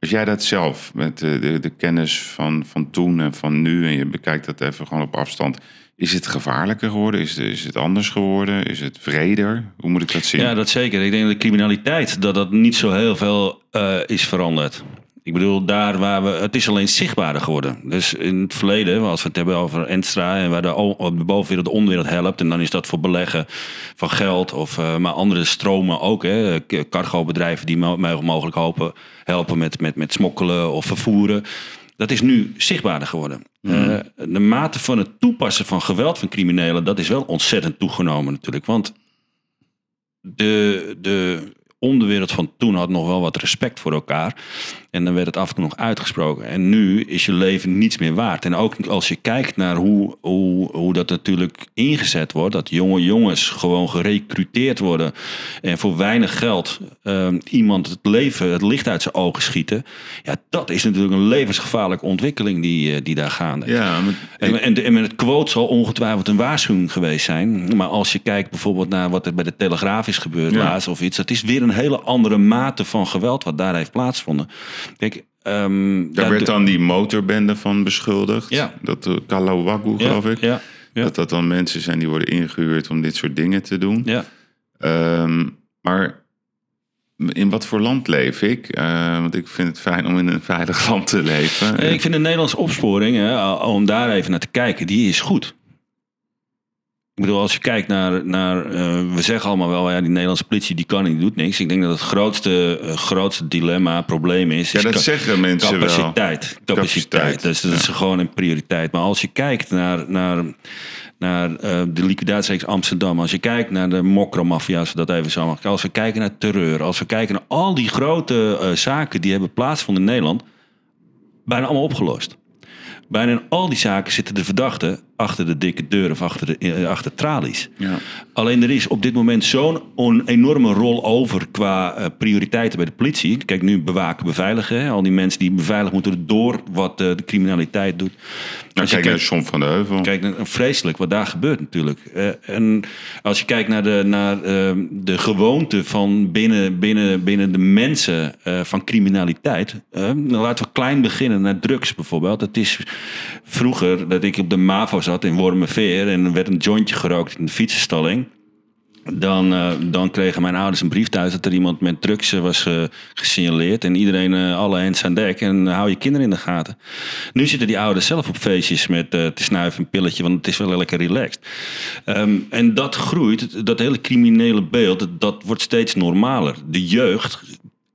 Als jij dat zelf, met de, de, de kennis van, van toen en van nu, en je bekijkt dat even gewoon op afstand, is het gevaarlijker geworden? Is, is het anders geworden? Is het vreder? Hoe moet ik dat zien?
Ja, dat zeker. Ik denk dat de criminaliteit, dat dat niet zo heel veel eh, is veranderd. Ik bedoel, daar waar we. Het is alleen zichtbaarder geworden. Dus in het verleden, als we het hebben over Enstra en waar de, bovenwereld de onderwereld helpt. En dan is dat voor beleggen van geld. Of, eh, maar andere stromen ook. Hè. Cargo-bedrijven die mo- mo- mogelijk hopen, helpen met, met, met smokkelen of vervoeren. Dat is nu zichtbaarder geworden. Eh, de mate van het toepassen van geweld van criminelen, dat is wel ontzettend toegenomen natuurlijk. Want de, de onderwereld van toen had nog wel wat respect voor elkaar. En dan werd het af en toe nog uitgesproken. En nu is je leven niets meer waard. En ook als je kijkt naar hoe, hoe, hoe dat natuurlijk ingezet wordt. Dat jonge jongens gewoon gerecruiteerd worden. En voor weinig geld ehm, iemand het leven, het licht uit zijn ogen schieten. Ja, dat is natuurlijk een levensgevaarlijke ontwikkeling die, eh, die daar gaande is.
Ja, maar
En, en, met het quote zal ongetwijfeld een waarschuwing geweest zijn. Maar als je kijkt bijvoorbeeld naar wat er bij de Telegraaf is gebeurd
Ja.
laatst of iets. Dat is weer een hele andere mate van geweld wat daar heeft plaatsgevonden. Kijk, ehm,
daar
daar-
werd dan die motorbende van beschuldigd.
Ja.
Dat uh, Kalawagu,
ja,
geloof ik.
Ja, ja,
Dat dat dan mensen zijn die worden ingehuurd om dit soort dingen te doen.
ja.
Ehm, maar in wat voor land leef ik? Eh, want ik vind het fijn om in een veilig <laughs> land te leven.
Ik vind de Nederlandse opsporing, hè, om daar even naar te kijken, die is goed. Ik bedoel, als je kijkt naar, naar eh, we zeggen allemaal wel, ja, die Nederlandse politie die kan niet, die doet niks. Ik denk dat het grootste, eh, grootste dilemma, probleem is,
ja,
is
dat zeggen mensen wel.
capaciteit. Capaciteit.
Capaciteit,
Dus dat is gewoon een prioriteit. Maar als je kijkt naar, naar, naar eh, de liquidatiereeks Amsterdam, als je kijkt naar de mokromafia, als we dat even zo mag, als we kijken naar terreur, als we kijken naar al die grote zaken die hebben plaatsgevonden in Nederland, bijna allemaal opgelost. Bijna in al die zaken zitten de verdachten achter de dikke deur of achter, de, eh, achter tralies.
Ja.
Alleen er is op dit moment zo'n on- enorme rol over qua eh, prioriteiten bij de politie. Kijk, nu bewaken, beveiligen. Hè? Al die mensen die beveiligd moeten door wat eh, de criminaliteit doet.
Nou, kijk naar John van de Heuvel.
Kijk, vreselijk wat daar gebeurt natuurlijk. En als je kijkt naar de, naar, eh, de gewoonte van binnen, binnen, binnen de mensen van criminaliteit. laten we klein beginnen naar drugs bijvoorbeeld. Het is vroeger dat ik op de MAVO zat in Wormerveer en er werd een jointje gerookt in de fietsenstalling. Dan, eh, dan kregen mijn ouders een brief thuis dat er iemand met drugs eh, was eh, gesignaleerd. En iedereen, alle hands aan dek. En hou je kinderen in de gaten. Nu zitten die ouders zelf op feestjes met te snuiven een pilletje, want het is wel lekker relaxed. Ehm, en dat groeit, dat hele criminele beeld, dat wordt steeds normaler. De jeugd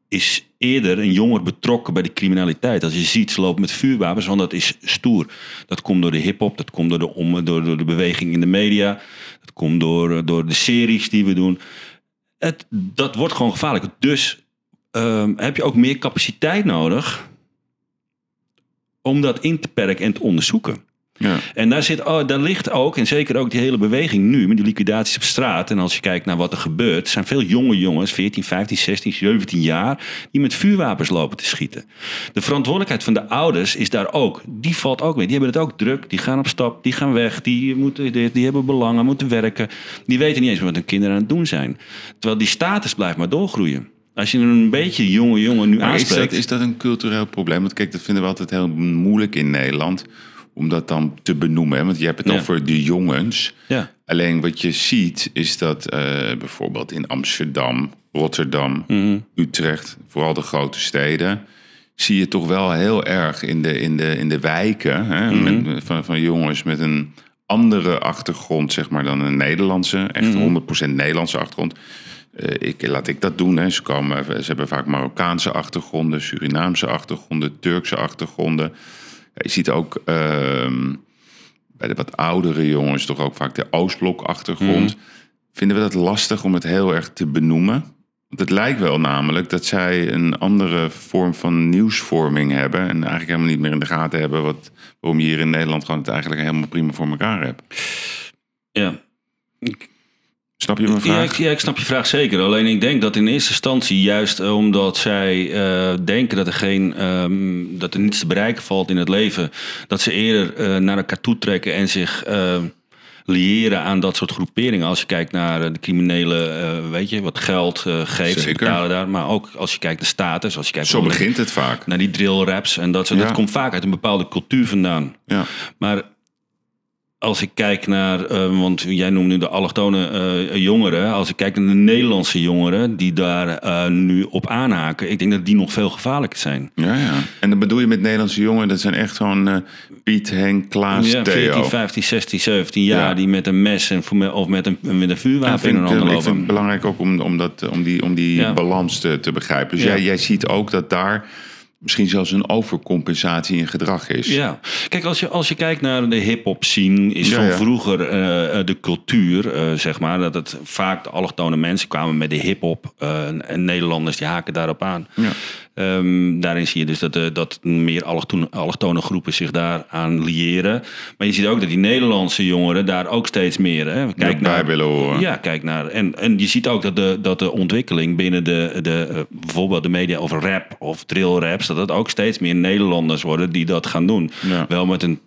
is eerder en jonger betrokken bij de criminaliteit. Als je ziet, ze lopen met vuurwapens, want dat is stoer. Dat komt door de hip-hop, dat komt door de, door, door de beweging in de media, dat komt door, door de series die we doen. Het, dat wordt gewoon gevaarlijk. Dus ehm, heb je ook meer capaciteit nodig om dat in te perken en te onderzoeken.
Ja.
En daar, zit, oh, daar ligt ook, en zeker ook die hele beweging nu, met die liquidaties op straat. En als je kijkt naar wat er gebeurt, zijn veel jonge jongens, 14, 15, 16, 17 jaar, die met vuurwapens lopen te schieten. De verantwoordelijkheid van de ouders is daar ook. Die valt ook mee. Die hebben het ook druk. Die gaan op stap, die gaan weg, die, moeten dit, die hebben belangen, moeten werken. Die weten niet eens wat hun kinderen aan het doen zijn. Terwijl die status blijft maar doorgroeien. Als je een beetje jonge jongen nu
Maar is
aanspreekt.
dat, is dat een cultureel probleem? Want kijk, dat vinden we altijd heel moeilijk in Nederland. Om dat dan te benoemen. Hè? Want je hebt het
Ja.
over de jongens.
Ja.
Alleen wat je ziet is dat eh, bijvoorbeeld in Amsterdam, Rotterdam,
Mhm.
Utrecht, vooral de grote steden, zie je toch wel heel erg in de, in de, in de wijken hè,
Mhm.
met, van, van jongens met een andere achtergrond zeg maar, dan een Nederlandse, echt
Mhm.
100% Nederlandse achtergrond. Eh, ik, laat ik dat doen. Hè. Ze, komen, ze hebben vaak Marokkaanse achtergronden, Surinaamse achtergronden, Turkse achtergronden. Je ziet ook ehm, bij de wat oudere jongens toch ook vaak de Oostblok-achtergrond. Vinden we dat lastig om het heel erg te benoemen? Want het lijkt wel namelijk dat zij een andere vorm van nieuwsvorming hebben. En eigenlijk helemaal niet meer in de gaten hebben wat, waarom je hier in Nederland gewoon het eigenlijk helemaal prima voor elkaar hebt.
ja.
Snap je mijn
Ja
vraag?
ik, ja, ik snap je vraag zeker. Alleen ik denk dat in eerste instantie, juist omdat zij eh, denken dat er, geen, ehm, dat er niets te bereiken valt in het leven, dat ze eerder eh, naar elkaar toe trekken en zich eh, liëren aan dat soort groeperingen. Als je kijkt naar eh, de criminele, eh, weet je, wat geld geeft, ze
Zeker.
betalen daar. Maar ook als je kijkt naar status, als je kijkt
Zo
naar-
begint het vaak.
naar die drill raps en dat soort.
Ja.
Dat komt vaak uit een bepaalde cultuur vandaan.
Ja.
Maar als ik kijk naar, eh, want jij noemt nu de allochtone eh, jongeren. Als ik kijk naar de Nederlandse jongeren die daar eh, nu op aanhaken. Ik denk dat die nog veel gevaarlijker zijn.
Ja, ja. En dan bedoel je met Nederlandse jongen, dat zijn echt gewoon Piet, Henk, Klaas,
Ja,
Theo.
14, 15, 16, 17 jaar
Ja.
die met een mes en, of met een, met een vuurwapen
vind
in
ik,
hun handen
ik vind het belangrijk ook om, om, dat, om die, om die
Ja.
balans te, te begrijpen. Dus jij, jij ziet ook dat daar misschien zelfs een overcompensatie in gedrag is.
Ja, kijk, als je, als je kijkt naar de hip-hop scene, is
Ja,
van
ja.
vroeger eh, eh, de cultuur, eh, zeg maar, dat het vaak de allochtone mensen kwamen met de hip-hop. en Nederlanders die haken daarop aan.
Ja.
Ehm, daarin zie je dus dat, eh, dat meer allochtone, groepen zich daaraan liëren. Maar je ziet ook dat die Nederlandse jongeren daar ook steeds meer. Hè,
Kijk bij willen horen.
ja, kijk naar. En, en je ziet ook dat de, dat de ontwikkeling binnen de, de, eh, bijvoorbeeld de media over rap of drill raps, dat het ook steeds meer Nederlanders worden die dat gaan doen.
Ja.
Wel met een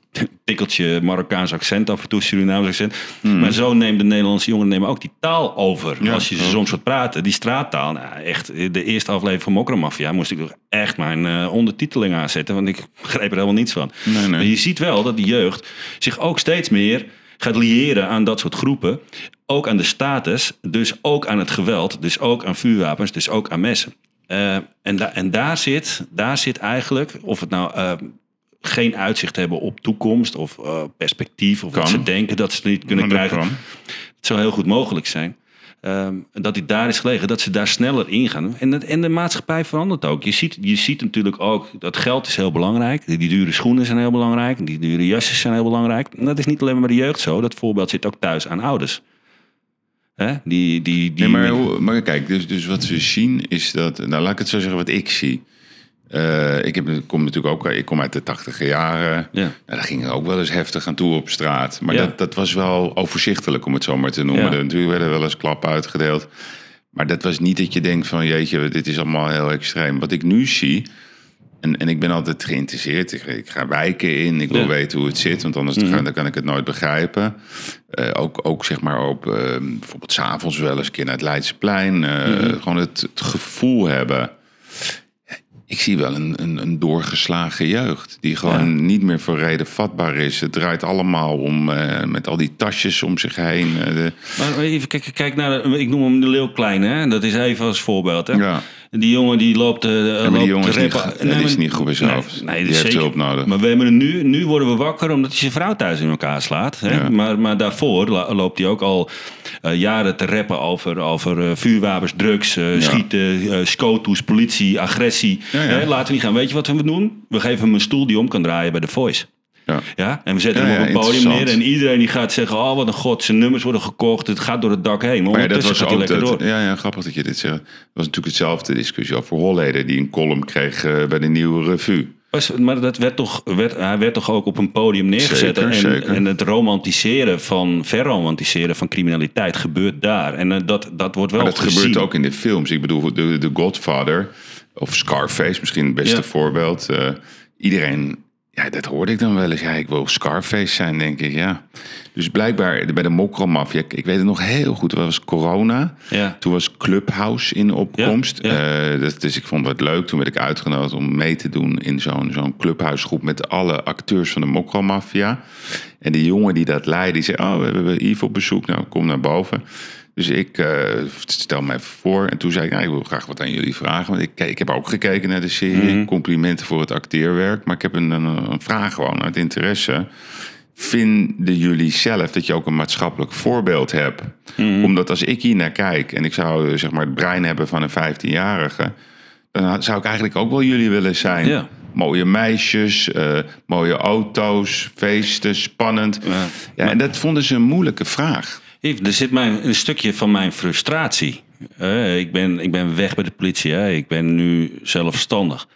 tikkeltje Marokkaans accent af en toe, Surinaams accent.
Hmm.
Maar zo neemt de Nederlandse jongeren nemen ook die taal over.
Ja.
Als je ze soms hoort praten, die straattaal. Nou, echt, de eerste aflevering van Mokromafia moest ik toch echt mijn eh, ondertiteling aanzetten, want ik begreep er helemaal niets van.
Nee, nee.
Maar je ziet wel dat de jeugd zich ook steeds meer gaat liëren aan dat soort groepen. Ook aan de status, dus ook aan het geweld, dus ook aan vuurwapens, dus ook aan messen. Eh, en, da- en daar, zit, daar zit eigenlijk, of het nou eh, geen uitzicht hebben op toekomst of eh, perspectief, of dat
Kan.
ze denken dat ze het niet kunnen
dat
krijgen.
kan.
Het zou heel goed mogelijk zijn. Ehm, dat die daar is gelegen, dat ze daar sneller ingaan. En, en de maatschappij verandert ook. Je ziet, je ziet natuurlijk ook dat geld is heel belangrijk. Die, die dure schoenen zijn heel belangrijk. Die dure jassen zijn heel belangrijk. En dat is niet alleen maar de jeugd zo. Dat voorbeeld zit ook thuis aan ouders. Hè? Die, die, die
Nee, maar, maar kijk, dus, dus wat we zien is dat... Nou, laat ik het zo zeggen wat ik zie. Eh, ik, heb, kom natuurlijk ook ik kom uit de tachtige jaren.
Ja.
Nou, daar ging het ook wel eens heftig aan toe op straat. Maar
Ja.
dat, dat was wel overzichtelijk, om het zo maar te noemen.
Ja.
Er- Natuurlijk werden wel eens klappen uitgedeeld. Maar dat was niet dat je denkt van... jeetje, dit is allemaal heel extreem. Wat ik nu zie... En, en ik ben altijd geïnteresseerd. Ik, ik ga wijken in. Ik wil
Ja.
weten hoe het zit. Want anders dan kan ik het nooit begrijpen. Eh, ook, ook zeg maar op... eh, bijvoorbeeld s'avonds wel eens een keer naar het Leidseplein. eh, Gewoon het, het gevoel hebben... Ik zie wel een, een, een doorgeslagen jeugd. Die gewoon niet meer voor reden vatbaar is. Het draait allemaal om eh, met al die tasjes om zich heen. eh, de-
Maar even kijk, kijk naar, de- ik noem hem de Leeuw Klein, hè? dat is even als voorbeeld. Hè?
ja.
Die jongen die loopt. eh
Ja, maar
loopt
die jongen is
te
niet,
rappen.
die is niet goed bij zijn
nee,
hoofd.
Nee,
die heeft
zeker.
hulp nodig.
Maar we hebben nu, nu worden we wakker omdat hij zijn vrouw thuis in elkaar slaat. Hè?
Ja.
Maar, maar daarvoor loopt hij ook al eh, jaren te rappen over, over eh, vuurwapens, drugs, schieten, scoottoes, politie, agressie. Hè, laten we niet gaan. Weet je wat we doen? We geven hem een stoel die om kan draaien bij de Voice.
Ja.
Ja? En we zetten
Ja,
hem op een podium neer en iedereen die gaat zeggen... oh, wat een god, zijn nummers worden gekocht, het gaat door het dak heen. Maar,
dat was ook
lekker door.
ja, ja, grappig dat je dit zegt. Dat was natuurlijk hetzelfde discussie over Holleder... die een column kreeg eh, bij de Nieuwe Revue.
Was- Maar dat werd toch, werd, hij werd toch ook op een podium neergezet.
Zeker,
en,
zeker.
en het romantiseren van, verromantiseren van criminaliteit gebeurt daar. En eh, dat, dat wordt wel
Maar dat
gezien.
gebeurt ook in de films. Ik bedoel, de Godfather of Scarface, misschien het beste
Ja.
voorbeeld. Eh, iedereen, ja, dat hoorde ik dan wel eens. Ja, ik wil Scarface zijn, denk ik, ja. Dus blijkbaar bij de mokromafia, ik, ik weet het nog heel goed, dat was corona.
Ja.
Toen was Clubhouse in opkomst.
Ja,
Eh, dat, dus ik vond het leuk. Toen werd ik uitgenodigd om mee te doen in zo'n zo'n clubhuisgroep met alle acteurs van de mokromafia. En die jongen die dat leidde, die zei, oh, we hebben op bezoek. Nou, kom naar boven. Dus ik eh, stel me even voor. En toen zei ik, nou, ik wil graag wat aan jullie vragen. Want ik, ik heb ook gekeken naar de serie. Complimenten voor het acteerwerk. Maar ik heb een, een, een vraag gewoon uit interesse. Vinden jullie zelf dat je ook een maatschappelijk voorbeeld hebt? Omdat als ik hier naar kijk en ik zou eh, zeg maar, het brein hebben van een 15-jarige... dan zou ik eigenlijk ook wel jullie willen zijn.
Ja.
Mooie meisjes, eh, mooie auto's, feesten, spannend.
Ja.
Ja, en dat vonden ze een moeilijke vraag.
Er zit mijn, een stukje van mijn frustratie. Eh, ik, ben, ik ben weg bij de politie. Hè. Ik ben nu zelfstandig.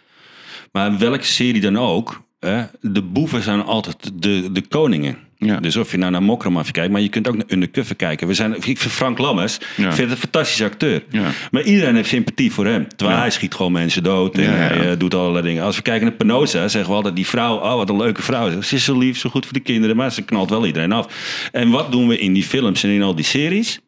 Maar welke serie dan ook... hè, de boeven zijn altijd de, de koningen.
Ja.
Dus of je nou naar Mokramafia kijkt... maar je kunt ook naar Undercover kijken. We zijn, ik vind Frank Lammers
Ja.
vind het een fantastische acteur.
Ja.
Maar iedereen heeft sympathie voor hem. Terwijl hij schiet gewoon mensen dood. En hij eh, doet allerlei dingen. Als we kijken naar Penosa, zeggen we altijd... die vrouw, oh wat een leuke vrouw. Ze is zo lief, zo goed voor de kinderen. Maar ze knalt wel iedereen af. En wat doen we in die films en in al die series?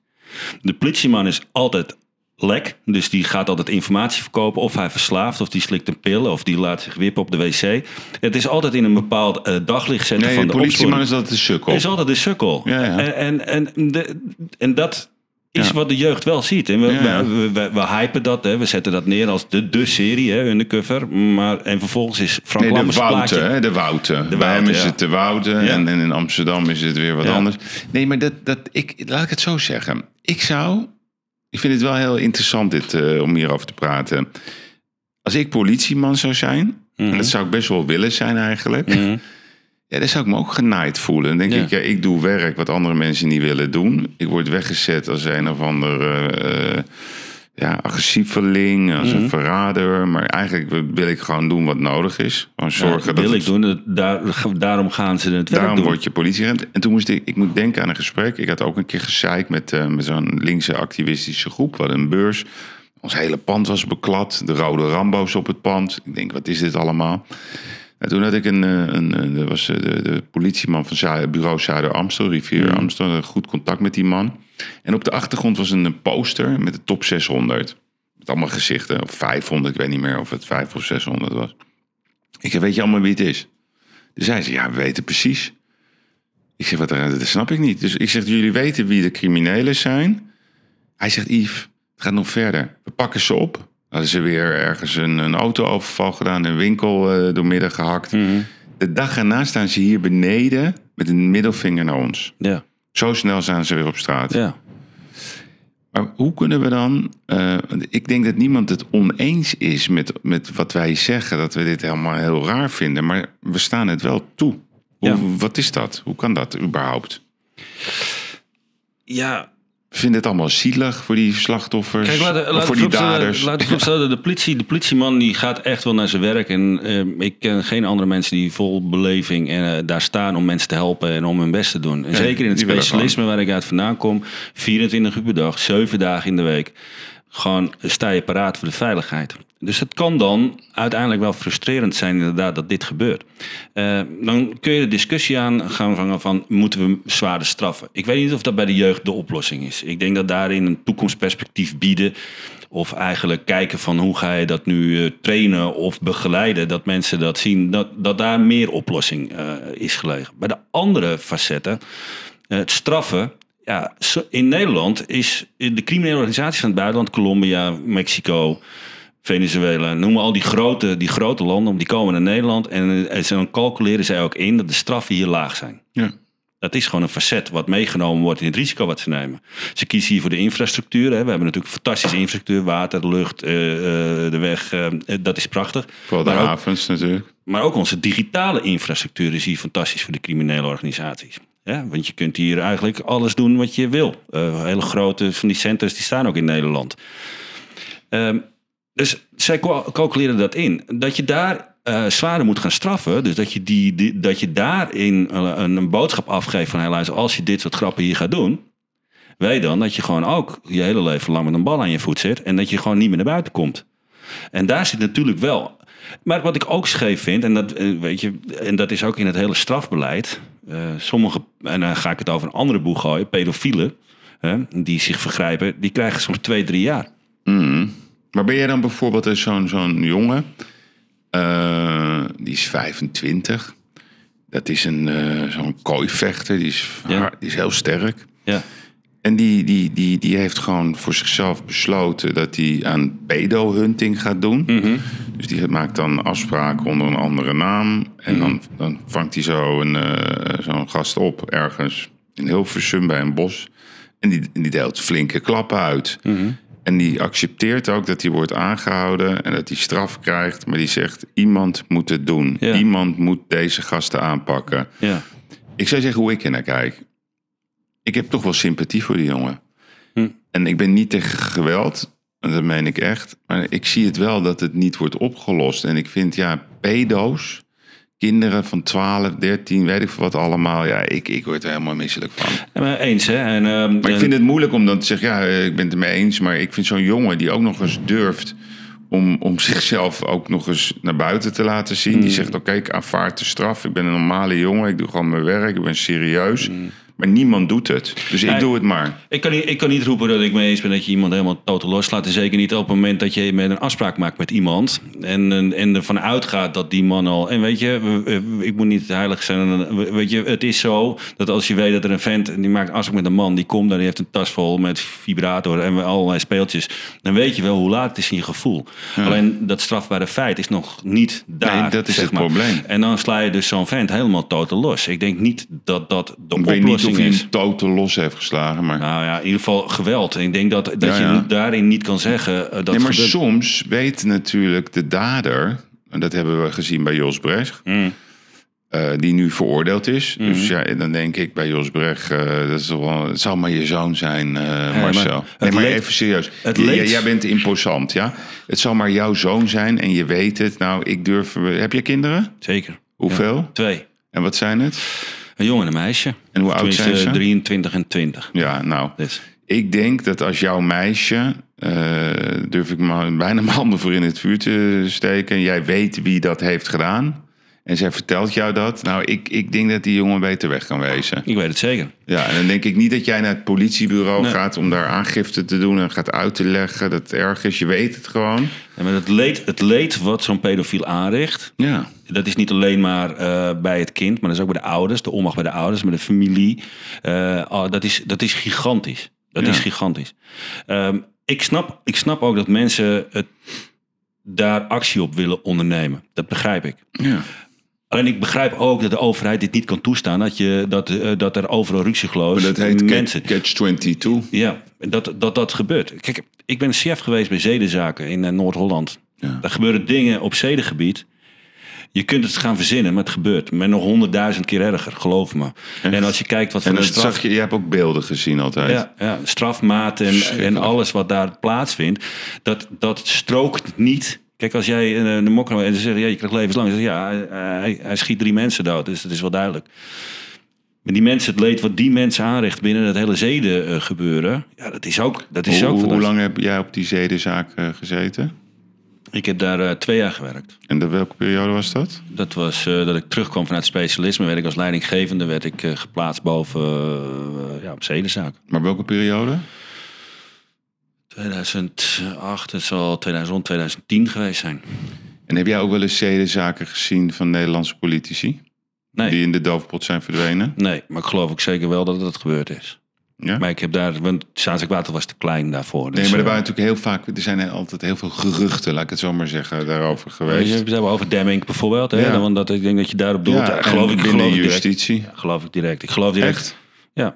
De politieman is altijd lek. Dus die gaat altijd informatie verkopen. Of hij verslaaft, of die slikt een pil. Of die laat zich wippen op de wc. Het is altijd in een bepaald eh, daglicht zetten
Nee,
van
de
de
politieman
opsporing.
is dat de sukkel.
is altijd een sukkel.
Ja, ja.
En, en, en, de, en dat is
Ja.
wat de jeugd wel ziet. En we,
Ja,
we, we, we hypen dat. Hè. We zetten dat neer als de, de serie, hè, undercover. Maar, en vervolgens is Frank
Nee, de
plaatje...
hè, de Wouten. Bij hem is
ja.
het de Wouten
Ja.
en, en in Amsterdam is het weer wat anders. Nee, maar dat, dat, ik, laat ik het zo zeggen. Ik zou, ik vind het wel heel interessant dit, eh, om hierover te praten. als ik politieman zou zijn, en dat zou ik best wel willen zijn eigenlijk,
Mhm.
ja, dan zou ik me ook genaaid voelen. Dan denk
Ja.
ik, ja, ik doe werk wat andere mensen niet willen doen. Ik word weggezet als een of ander eh, eh, ja, agressieveling, als
Mhm.
een verrader. Maar eigenlijk wil ik gewoon doen wat nodig is. Gewoon zorgen
Ja,
dat
wil
het-
ik doen. Dat- Daar, daarom gaan ze het
Daarom
doen.
word je politieagent. En toen moest ik, ik moet denken aan een gesprek. Ik had ook een keer gezeik met, eh, met zo'n linkse activistische groep. We hadden een beurs. Ons hele pand was beklad. De rode Rambo's op het pand. Ik denk, wat is dit allemaal? En toen had ik een, eh, een, een er was eh, de, de politieman van Zu- bureau Zuider Amstel, Rivier Amstel. Had Goed contact met die man. En op de achtergrond was een poster met de top 600. Met allemaal gezichten. Of 500, ik weet niet meer of het 5 of 600 was. Ik zei, weet je allemaal wie het is? Dus hij zei, ja, we weten precies. Ik zeg, wat, dat snap ik niet. Dus ik zeg, jullie weten wie de criminelen zijn? Hij zegt, Yves, het gaat nog verder. We pakken ze op. Hadden ze weer ergens een, een autooverval gedaan, een winkel eh, doormidden gehakt.
Mhm.
De dag erna staan ze hier beneden met een middelvinger naar ons.
Ja,
Zo snel staan ze weer op straat.
ja.
Maar hoe kunnen we dan... eh, ik denk dat niemand het oneens is met, met wat wij zeggen. Dat we dit helemaal heel raar vinden. Maar we staan het wel toe. Hoe,
Ja.
Wat is dat? Hoe kan dat überhaupt?
ja,
We vinden het allemaal zielig voor die slachtoffers.
Kijk, laat,
of voor die daders.
Laat ik vooropstellen, de, politie, de politieman die gaat echt wel naar zijn werk. En eh, ik ken geen andere mensen die vol beleving en, eh, daar staan om mensen te helpen en om hun best te doen. En zeker in het specialisme waar ik uit vandaan kom, 24 uur per dag, 7 dagen in de week. Gewoon sta je paraat voor de veiligheid. Dus het kan dan uiteindelijk wel frustrerend zijn inderdaad dat dit gebeurt. Eh, dan kun je de discussie aan gaan vangen van moeten we zwaarder straffen. Ik weet niet of dat bij de jeugd de oplossing is. Ik denk dat daarin een toekomstperspectief bieden of eigenlijk kijken van hoe ga je dat nu eh, trainen of begeleiden, dat mensen dat zien, dat, dat daar meer oplossing eh, is gelegen. Bij de andere facetten, het straffen, ja, in Nederland is de criminele organisaties van het buitenland, Colombia, Mexico, Venezuela, noem maar al die grote, die grote landen, die komen naar Nederland en, eh, en dan calculeren zij ook in dat de straffen hier laag zijn.
Ja.
Dat is gewoon een facet wat meegenomen wordt in het risico wat ze nemen. Ze kiezen hier voor de infrastructuur. Hè. We hebben natuurlijk fantastische infrastructuur, water, lucht, eh, eh, de weg. eh, dat is prachtig.
Vooral de
Maar ook-
havens natuurlijk.
maar ook onze digitale infrastructuur is hier fantastisch voor de criminele organisaties. Ja, want je kunt hier eigenlijk alles doen wat je wil. Eh, hele grote van die centers die staan ook in Nederland. Ehm, dus zij calculeren dat in. Dat je daar eh, zwaarder moet gaan straffen. Dus dat je, die, dat je daarin een, een boodschap afgeeft van... Luister, als je dit soort grappen hier gaat doen... weet dan dat je gewoon ook je hele leven lang met een bal aan je voet zit... en dat je gewoon niet meer naar buiten komt. En daar zit natuurlijk wel. Maar wat ik ook scheef vind, en dat, eh, weet je, en dat is ook in het hele strafbeleid. Eh, sommige, en dan ga ik het over een andere boeg gooien, pedofielen, die zich vergrijpen, die krijgen soms twee, drie jaar.
Mm. Maar ben jij dan bijvoorbeeld zo'n zo'n jongen, eh, die is 25. Dat is een eh, zo'n kooivechter, die is,
Ja.
hard- die is heel sterk.
Ja,
En die, die, die, die heeft gewoon voor zichzelf besloten dat hij aan pedo-hunting gaat doen. Dus die maakt dan afspraken onder een andere naam. En dan, dan vangt hij zo een, eh, zo'n gast op ergens in Hilversum bij een bos. En die, en die deelt flinke klappen uit. En die accepteert ook dat hij wordt aangehouden en dat hij straf krijgt. Maar die zegt, iemand moet het doen.
Ja.
Iemand moet deze gasten aanpakken.
ja,
Ik zou zeggen hoe ik er naar kijk. Ik heb toch wel sympathie voor die jongen.
Hm.
En ik ben niet tegen geweld. Dat meen ik echt. Maar ik zie het wel dat het niet wordt opgelost. En ik vind, ja, pedo's, kinderen van 12, 13, weet ik veel wat allemaal. Ja, ik, ik word er helemaal misselijk van.
Maar eens hè. En, ehm,
Maar ik vind het moeilijk om dan te zeggen, ja, eh, ik ben het ermee eens. Maar ik vind zo'n jongen die ook nog eens durft om, om <laughs> zichzelf ook nog eens naar buiten te laten zien. Die zegt, oké, ik aanvaard de straf. Ik ben een normale jongen, ik doe gewoon mijn werk, ik ben serieus. Maar niemand doet het. Dus ik doe het maar.
Ik kan, niet, ik kan niet roepen dat ik mee eens ben dat je iemand helemaal totaal loslaat. En zeker niet op het moment dat je met een afspraak maakt met iemand. En, en, en ervan uitgaat dat die man al. En weet je, ik moet niet heilig zijn. Weet je, het is zo dat als je weet dat er een vent. en die maakt afspraak met een man. die komt daar, die heeft een tas vol met vibrator en allerlei speeltjes. dan weet je wel hoe laat het is in je gevoel. Alleen dat strafbare feit is nog niet daar.
Nee, dat is
zeg
het
maar.
probleem.
En dan sla je dus zo'n vent helemaal totaal los. Ik denk niet dat dat de
Ik
oplossing oplossing
hij
is.
hem totaal los heeft geslagen. Maar,
Nou ja, in ieder geval geweld. En ik denk dat, dat
Ja,
je daarin niet kan zeggen eh, dat
nee, maar
gebeurt.
soms weet natuurlijk de dader... en dat hebben we gezien bij Jos Brecht...
Mm.
eh, die nu veroordeeld is.
Mhm.
Dus ja, dan denk ik bij Jos Brecht... eh, dat is wel, het zal maar je zoon zijn, eh, Marcel.
maar
nee, maar
leed-
even serieus. jij bent imposant, ja? Het zal maar jouw zoon zijn en je weet het. Nou, ik durf... Heb je kinderen?
Zeker.
Hoeveel?
Ja, twee.
En wat zijn het?
Een jongen en een meisje.
En hoe oud zijn ze?
23 en 20.
Ja, nou...
Dus.
Ik denk dat als jouw meisje, eh, durf ik maar bijna mijn handen voor in het vuur te steken, en jij weet wie dat heeft gedaan, en zij vertelt jou dat, nou, ik, ik denk dat die jongen beter weg kan wezen.
Ik weet het zeker.
Ja, en dan denk ik niet dat jij naar het politiebureau
Nee.
gaat om daar aangifte te doen en gaat uit te leggen dat het erg is. Je weet het gewoon.
Ja, maar het, leed, het leed wat zo'n pedofiel aanricht,
Ja.
dat is niet alleen maar eh, bij het kind, maar dat is ook bij de ouders, de onmacht bij de ouders, bij de familie. Oh, dat, is, dat is gigantisch. Dat
Ja.
is gigantisch. Ehm, ik, snap, ik snap ook dat mensen het, daar actie op willen ondernemen. Dat begrijp ik.
ja.
Alleen ik begrijp ook dat de overheid dit niet kan toestaan. Dat, je, dat, eh, dat er overal ruksigloos
Dat heet
mensen...
Catch 22.
Ja, dat, dat dat gebeurt. Kijk, ik ben chef geweest bij zedenzaken in eh, Noord-Holland.
Ja.
Daar gebeuren dingen op zedengebied. Je kunt het gaan verzinnen, maar het gebeurt. Maar nog honderdduizend keer erger, geloof me. En als je kijkt wat voor
En dat
straf...
zag je, je hebt ook beelden gezien altijd.
Ja, ja, strafmaat en, en alles wat daar plaatsvindt, dat, dat strookt niet. Kijk, als jij eh, de mokker en ze zeggen, ja, je krijgt levenslang. Ja, hij, hij, schiet drie mensen dood, dus dat is wel duidelijk. Maar die mensen, het leed wat die mensen aanricht binnen het hele zeden eh, gebeuren, ja, dat is ook, dat is
Hoe,
ook
hoe lang heb jij op die zedenzaak eh, gezeten?
Ik heb daar eh, twee jaar gewerkt.
En de welke periode was dat?
Dat was eh, dat ik terugkwam vanuit specialisme, werd ik als leidinggevende werd ik, eh, geplaatst boven eh, ja, op zedenzaak.
Maar welke periode?
2008, het zal 2000, 2010 geweest zijn.
En heb jij ook wel eens zedenzaken gezien van Nederlandse politici?
Nee.
Die in de doofpot zijn verdwenen?
Nee, maar ik geloof ook zeker wel dat het gebeurd is.
Ja?
Maar ik heb daar, want Zaanstreek was te klein daarvoor.
Nee,
dus,
maar er
eh,
waren natuurlijk heel vaak... Er zijn altijd heel veel geruchten, laat ik het zo maar zeggen, daarover
Je
geweest.
hebt het over Demming bijvoorbeeld. Hè?
Ja.
Want dat, ik denk dat je daarop doelt. Ja, geloof ik,
binnen
geloof ik direct.
justitie.
Ja, geloof ik direct. Ik geloof direct.
Echt?
Ja.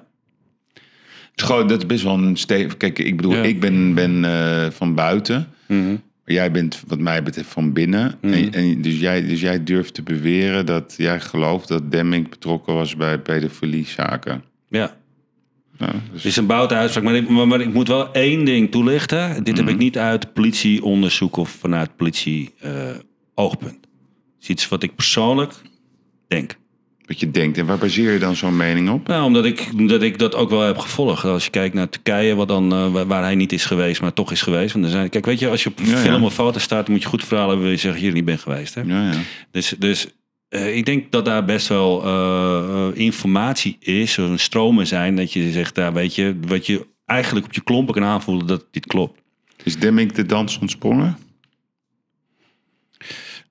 Gewoon, dat is best wel een stevig... Kijk, ik bedoel,
Ja.
ik ben, ben eh, van buiten.
Mhm.
Jij bent, wat mij betreft, van binnen.
Mhm.
En, en dus, jij, dus jij durft te beweren dat jij gelooft dat Demming betrokken was bij pedofiliezaken.
ja.
Nou, dus,
Het is een boute uitspraak. Maar ik, maar, maar ik moet wel één ding toelichten. Dit
Mhm.
heb ik niet uit politieonderzoek of vanuit politie eh, oogpunt. Het is iets wat ik persoonlijk denk.
Wat je denkt. En waar baseer je dan zo'n mening op?
Nou, omdat ik, omdat ik dat ook wel heb gevolgd. Als je kijkt naar Turkije, wat dan, eh, waar, hij niet is geweest, maar toch is geweest. Want er zijn, kijk, weet je, als je op
Ja,
film
ja.
of foto staat, dan moet je goed verhalen hebben, wil je zeggen, hier niet ben geweest. Hè?
Ja, ja.
Dus, dus eh, ik denk dat daar best wel eh, informatie is, of stromen zijn, dat je zegt, daar weet je, wat je eigenlijk op je klompen kan aanvoelen dat dit klopt.
Is Demming de dans ontsprongen?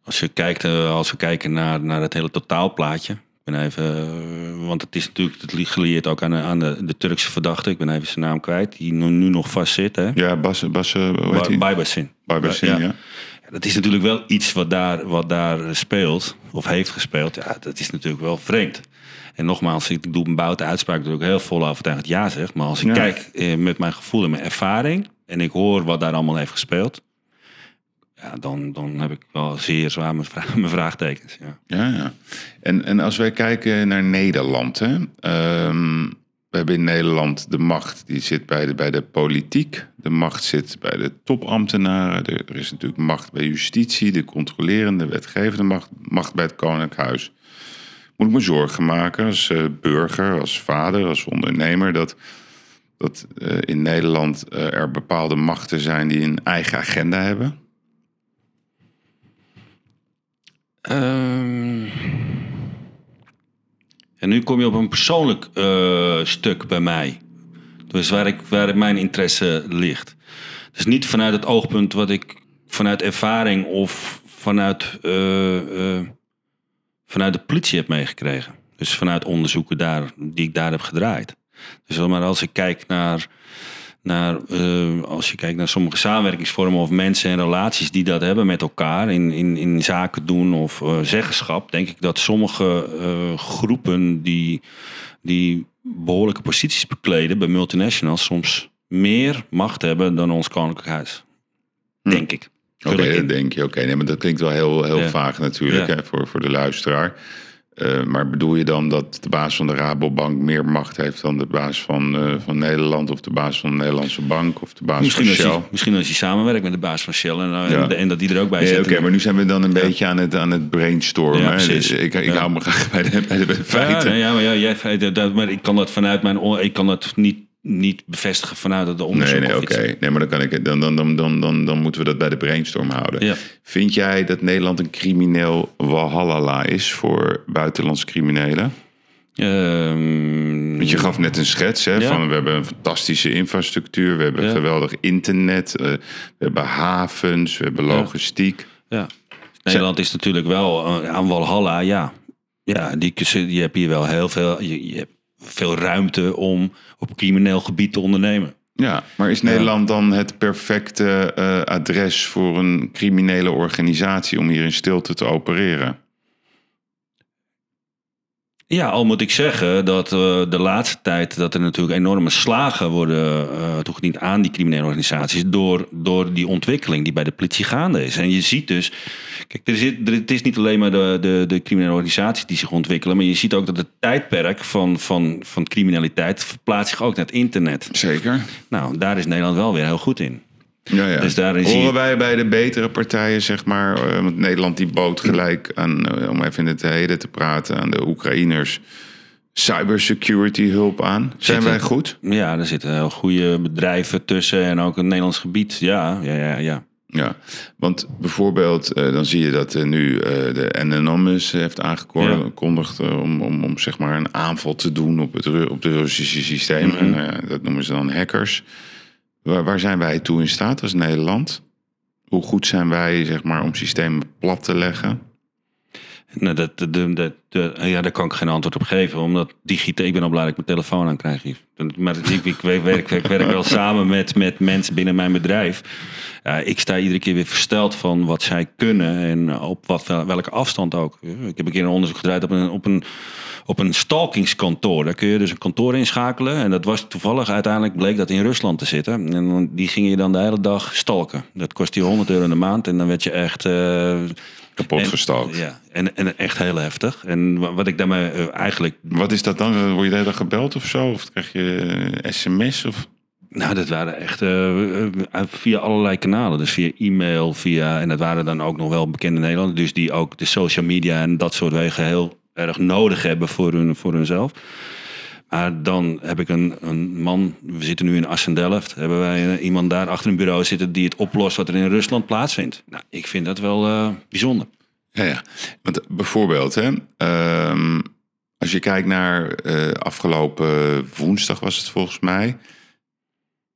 Als, je kijkt, als we kijken naar, naar het hele totaalplaatje. Ik ben even, want het is natuurlijk het ligt gelieerd ook aan, de, aan de, de Turkse verdachte. Ik ben even zijn naam kwijt. Die nu, nu nog vast zit. Hè?
Ja, Bas, Bas eh, hoe heet
Ba-
hij?
Baybassin.
Barbasin, ja.
Ja. Ja, dat is natuurlijk wel iets wat daar, wat daar speelt. Of heeft gespeeld. Ja, dat is natuurlijk wel vreemd. En nogmaals, ik doe een boute uitspraak dat ik heel vol overtuigend ja zeg. Maar als ik
Ja.
kijk eh, met mijn gevoel en mijn ervaring. En ik hoor wat daar allemaal heeft gespeeld. Ja, dan, heb ik wel zeer zwaar mijn, vra- <laughs> mijn vraagtekens. Ja.
Ja. En, en als wij kijken naar Nederland, hè, ehm, we hebben in Nederland de macht die zit bij de, bij de politiek, de macht zit bij de topambtenaren, er, is natuurlijk macht bij justitie, de controlerende, wetgevende macht, macht bij het Koninklijk Huis. Moet ik me zorgen maken als eh, burger, als vader, als ondernemer, dat, dat eh, in Nederland eh, er bepaalde machten zijn die een eigen agenda hebben?
Ehm. En nu kom je op een persoonlijk eh, stuk bij mij. Dus waar, ik, waar mijn interesse ligt. Dus niet vanuit het oogpunt wat ik vanuit ervaring of vanuit, eh, eh, vanuit de politie heb meegekregen. Dus vanuit onderzoeken daar, die ik daar heb gedraaid. Dus maar als ik kijk naar, naar eh, als je kijkt naar sommige samenwerkingsvormen of mensen en relaties die dat hebben met elkaar in, in, in zaken doen of eh, zeggenschap, denk ik dat sommige eh, groepen die, die behoorlijke posities bekleden bij multinationals soms meer macht hebben dan ons koninklijk huis.
Hm.
Denk ik.
Oké, dat denk je. Oké, nee, maar dat klinkt wel heel, heel
Ja.
vaag natuurlijk
Ja.
hè, voor, voor de luisteraar. Eh, maar bedoel je dan dat de baas van de Rabobank meer macht heeft dan de baas van, eh, van Nederland of de baas van de Nederlandse bank of de baas
Misschien
van
als,
Shell?
hij, misschien als hij samenwerkt met de baas van Shell en, eh,
Ja.
en, dat die er ook bij zit.
Oké, maar nu zijn we dan een beetje aan het, aan het brainstormen. Dus ik, ik hou me graag bij de, bij de, feiten.
ja, maar, ja, jij, maar ik kan dat vanuit mijn ik kan dat niet, niet bevestigen vanuit het onderzoek.
Nee, nee, oké. Nee, maar dan, kan ik, dan, dan, dan, dan, dan, dan moeten we dat bij de brainstorm houden.
Ja.
Vind jij dat Nederland een crimineel walhalla is voor buitenlandse criminelen?
Ehm,
Want je gaf net een schets hè,
Ja.
van we hebben een fantastische infrastructuur, we hebben
Ja.
geweldig internet, eh, we hebben havens, we hebben logistiek.
Ja. Nederland is natuurlijk wel eh, aan Walhalla, ja. Ja, die, je hebt hier wel heel veel, je, je hebt veel ruimte om op crimineel gebied te ondernemen.
Ja, maar is Nederland dan het perfecte eh, adres voor een criminele organisatie om hier in stilte te opereren?
Ja, al moet ik zeggen dat eh, de laatste tijd dat er natuurlijk enorme slagen worden eh toegediend aan die criminele organisaties door, door die ontwikkeling die bij de politie gaande is. En je ziet dus, kijk, er zit, er, het is niet alleen maar de, de, de criminele organisaties die zich ontwikkelen, maar je ziet ook dat het tijdperk van, van, van criminaliteit verplaatst zich ook naar het internet.
Zeker.
Nou, daar is Nederland wel weer heel goed in.
Ja, ja.
Dus daarin
Horen
je-
wij bij de betere partijen, zeg maar, eh, want Nederland die bood gelijk aan, eh, om even in het heden te praten, aan de Oekraïners cybersecurity hulp aan. Zijn
Zitten-
wij goed?
Ja, er zitten heel goede bedrijven tussen en ook een Nederlands gebied. Ja, ja, ja, ja.
Ja, want bijvoorbeeld eh, dan zie je dat nu de Anonymous heeft aangekondigd om, om, om zeg maar een aanval te doen op, het, op de Russische systemen.
Mhm.
Dat noemen ze dan hackers. Waar, zijn wij toe in staat als Nederland? Hoe goed zijn wij zeg maar, om systemen plat te leggen?
Nou, dat, de, de, ja, daar kan ik geen antwoord op geven. Omdat digitaal, ik ben al blij dat ik mijn telefoon aan krijg. Maar ik, werk, ik werk wel samen met, met mensen binnen mijn bedrijf. Ik sta iedere keer weer versteld van wat zij kunnen en op wat, welke afstand ook. Ik heb een keer een onderzoek gedraaid op een, op een, op een stalkingskantoor. Daar kun je dus een kantoor inschakelen. En dat was toevallig uiteindelijk bleek dat in Rusland te zitten. En die gingen je dan de hele dag stalken. Dat kost je 100 euro in de maand. En dan werd je echt... eh,
Kapot
en-
gestalkt.
Ja, en, en echt heel heftig. En wa- wat ik daarmee eh, eigenlijk...
Wat is dat dan? Word je de hele dag gebeld of zo? Of krijg je eh, sms? Of...
Nou, dat waren echt eh, eh, via allerlei kanalen. Dus via e-mail, via... En dat waren dan ook nog wel bekende Nederlanders. Dus die ook de social media en dat soort wegen heel erg nodig hebben voor, hun, voor hunzelf. Maar dan heb ik een, een man, we zitten nu in Assendelft, hebben wij eh, iemand daar achter een bureau zitten die het oplost wat er in Rusland plaatsvindt. Nou, ik vind dat wel eh, bijzonder.
Ja, ja. Want bijvoorbeeld, hè, ehm, als je kijkt naar eh, afgelopen woensdag was het volgens mij.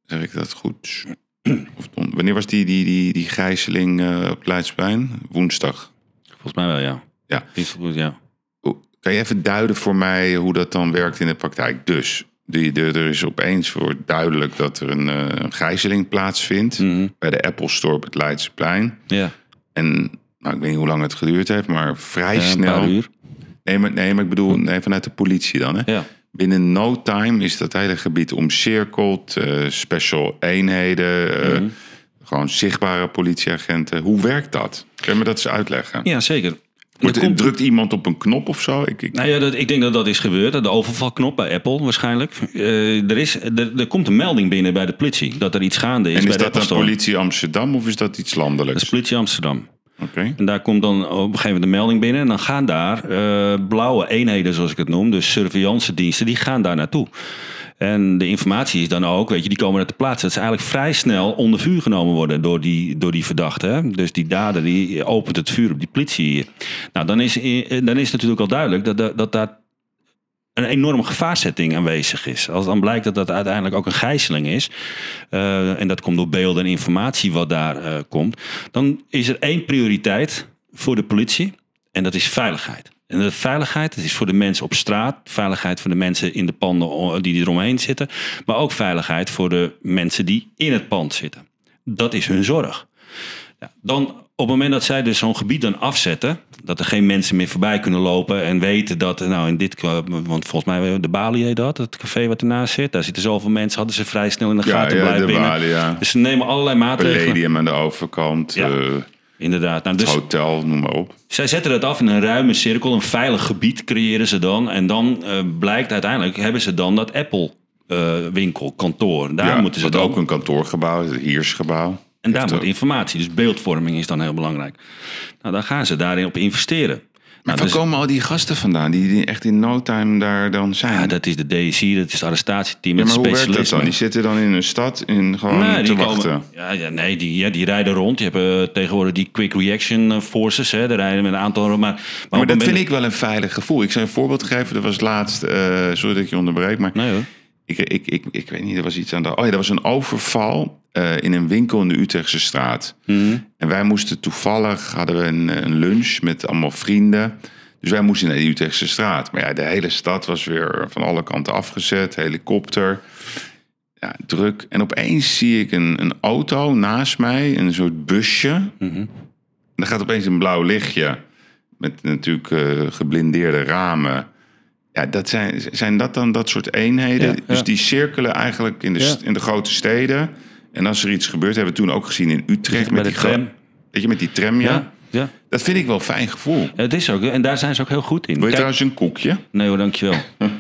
Zeg ik dat goed? Of don- wanneer was die, die, die, die gijzeling eh, op Leidsplein? Woensdag.
Volgens mij wel, ja.
Ja.
Goed, ja.
Kan je even duiden voor mij hoe dat dan werkt in de praktijk? Dus, die, de, er is opeens voor duidelijk dat er een, een gijzeling plaatsvindt
Mhm.
bij de Apple Store op het Leidseplein.
Ja,
En nou, ik weet niet hoe lang het geduurd heeft, maar vrij
Ja,
snel.
paar uur.
Nee, maar, nee, maar ik bedoel nee, vanuit de politie dan. Hè?
Ja.
Binnen no time is dat hele gebied omcirkeld. eh, special eenheden. eh,
Mhm.
Gewoon zichtbare politieagenten. Hoe werkt dat? Kun je me dat eens uitleggen?
ja, zeker.
Wordt,
komt-
Drukt iemand op een knop of zo? Ik, ik,
Nou ja, dat, ik denk dat dat is gebeurd. De overvalknop bij Apple waarschijnlijk. Eh, er, is, er, er komt een melding binnen bij de politie dat er iets gaande is
en is
de
dat dan
Store.
politie Amsterdam of is dat iets
Dat
landelijks?
is politie Amsterdam.
Oké.
En daar komt dan op een gegeven moment de melding binnen. En dan gaan daar eh, blauwe eenheden, zoals ik het noem, dus surveillance diensten, die gaan daar naartoe. En de informatie is dan ook, weet je, die komen naar de plaats. Dat ze eigenlijk vrij snel onder vuur genomen worden door die, door die verdachte. Dus die dader die opent het vuur op die politie. Nou, dan is, eh, dan is natuurlijk al duidelijk dat, dat, dat daar een enorme gevaarzetting aanwezig is. Als dan blijkt dat dat uiteindelijk ook een gijzeling is, eh, en dat komt door beelden en informatie wat daar eh, komt, dan is er één prioriteit voor de politie en dat is veiligheid. En de veiligheid, dat is voor de mensen op straat, veiligheid voor de mensen in de panden o- die eromheen zitten, maar ook veiligheid voor de mensen die in het pand zitten. Dat is hun zorg. Ja, dan op het moment dat zij dus zo'n gebied dan afzetten, dat er geen mensen meer voorbij kunnen lopen en weten dat, nou in dit, want volgens mij de Bali heet dat, het café wat ernaast zit, daar zitten zoveel mensen, hadden ze vrij snel in de gaten
ja,
blijven
de
binnen.
Bali, ja.
Dus ze nemen allerlei maatregelen.
Palladium aan de overkant.
Ja.
eh,
Inderdaad. Nou, dus
het hotel, noem maar op.
zij zetten dat af in een ruime cirkel, een veilig gebied creëren ze dan. En dan eh, blijkt uiteindelijk, hebben ze dan dat Apple eh, winkel, kantoor. Daar
ja,
moeten ze dan
ook een kantoorgebouw, het Hiersgebouw.
En daar moet
ook-
informatie, dus beeldvorming is dan heel belangrijk. Nou, dan gaan ze daarin op investeren.
Maar waar
dus-
komen al die gasten vandaan die, die echt in no time daar dan zijn?
ja, dat is de DSI, dat is het arrestatieteam,
Ja, maar hoe werkt dat dan? Die zitten dan in een stad in gewoon
Nee,
te wachten.
komen, ja, ja, nee, die, ja, die rijden rond. Je hebt eh, tegenwoordig die quick reaction eh, forces. Hè, daar rijden met een aantal. Maar, maar,
Maar dat vind ik wel een veilig gevoel. Ik zou een voorbeeld geven. Dat was laatst, eh sorry dat ik je onderbreek, maar
Nee hoor.
Ik, ik, ik, ik weet niet, er was iets aan de... Oh ja, er was een overval eh, in een winkel in de Utrechtse straat.
Mhm.
En wij moesten toevallig, hadden we een, een lunch met allemaal vrienden. Dus wij moesten naar die Utrechtse straat. Maar ja, de hele stad was weer van alle kanten afgezet. Helikopter. Ja, druk. En opeens zie ik een, een auto naast mij. Een soort busje.
Mhm.
En er gaat opeens een blauw lichtje. Met natuurlijk eh, geblindeerde ramen. Ja, dat zijn, zijn dat dan dat soort eenheden?
Ja,
Dus
ja.
die cirkelen eigenlijk in de,
Ja.
in de grote steden. En als er iets gebeurt, hebben we toen ook gezien in Utrecht. Met die
tram.
Weet je, met die tram, ja.
Ja.
Dat vind ik wel een fijn gevoel.
Het is ook, en daar zijn ze ook heel goed in.
Wil je
Kijk-
trouwens een koekje?
Nee hoor, dankjewel. <laughs>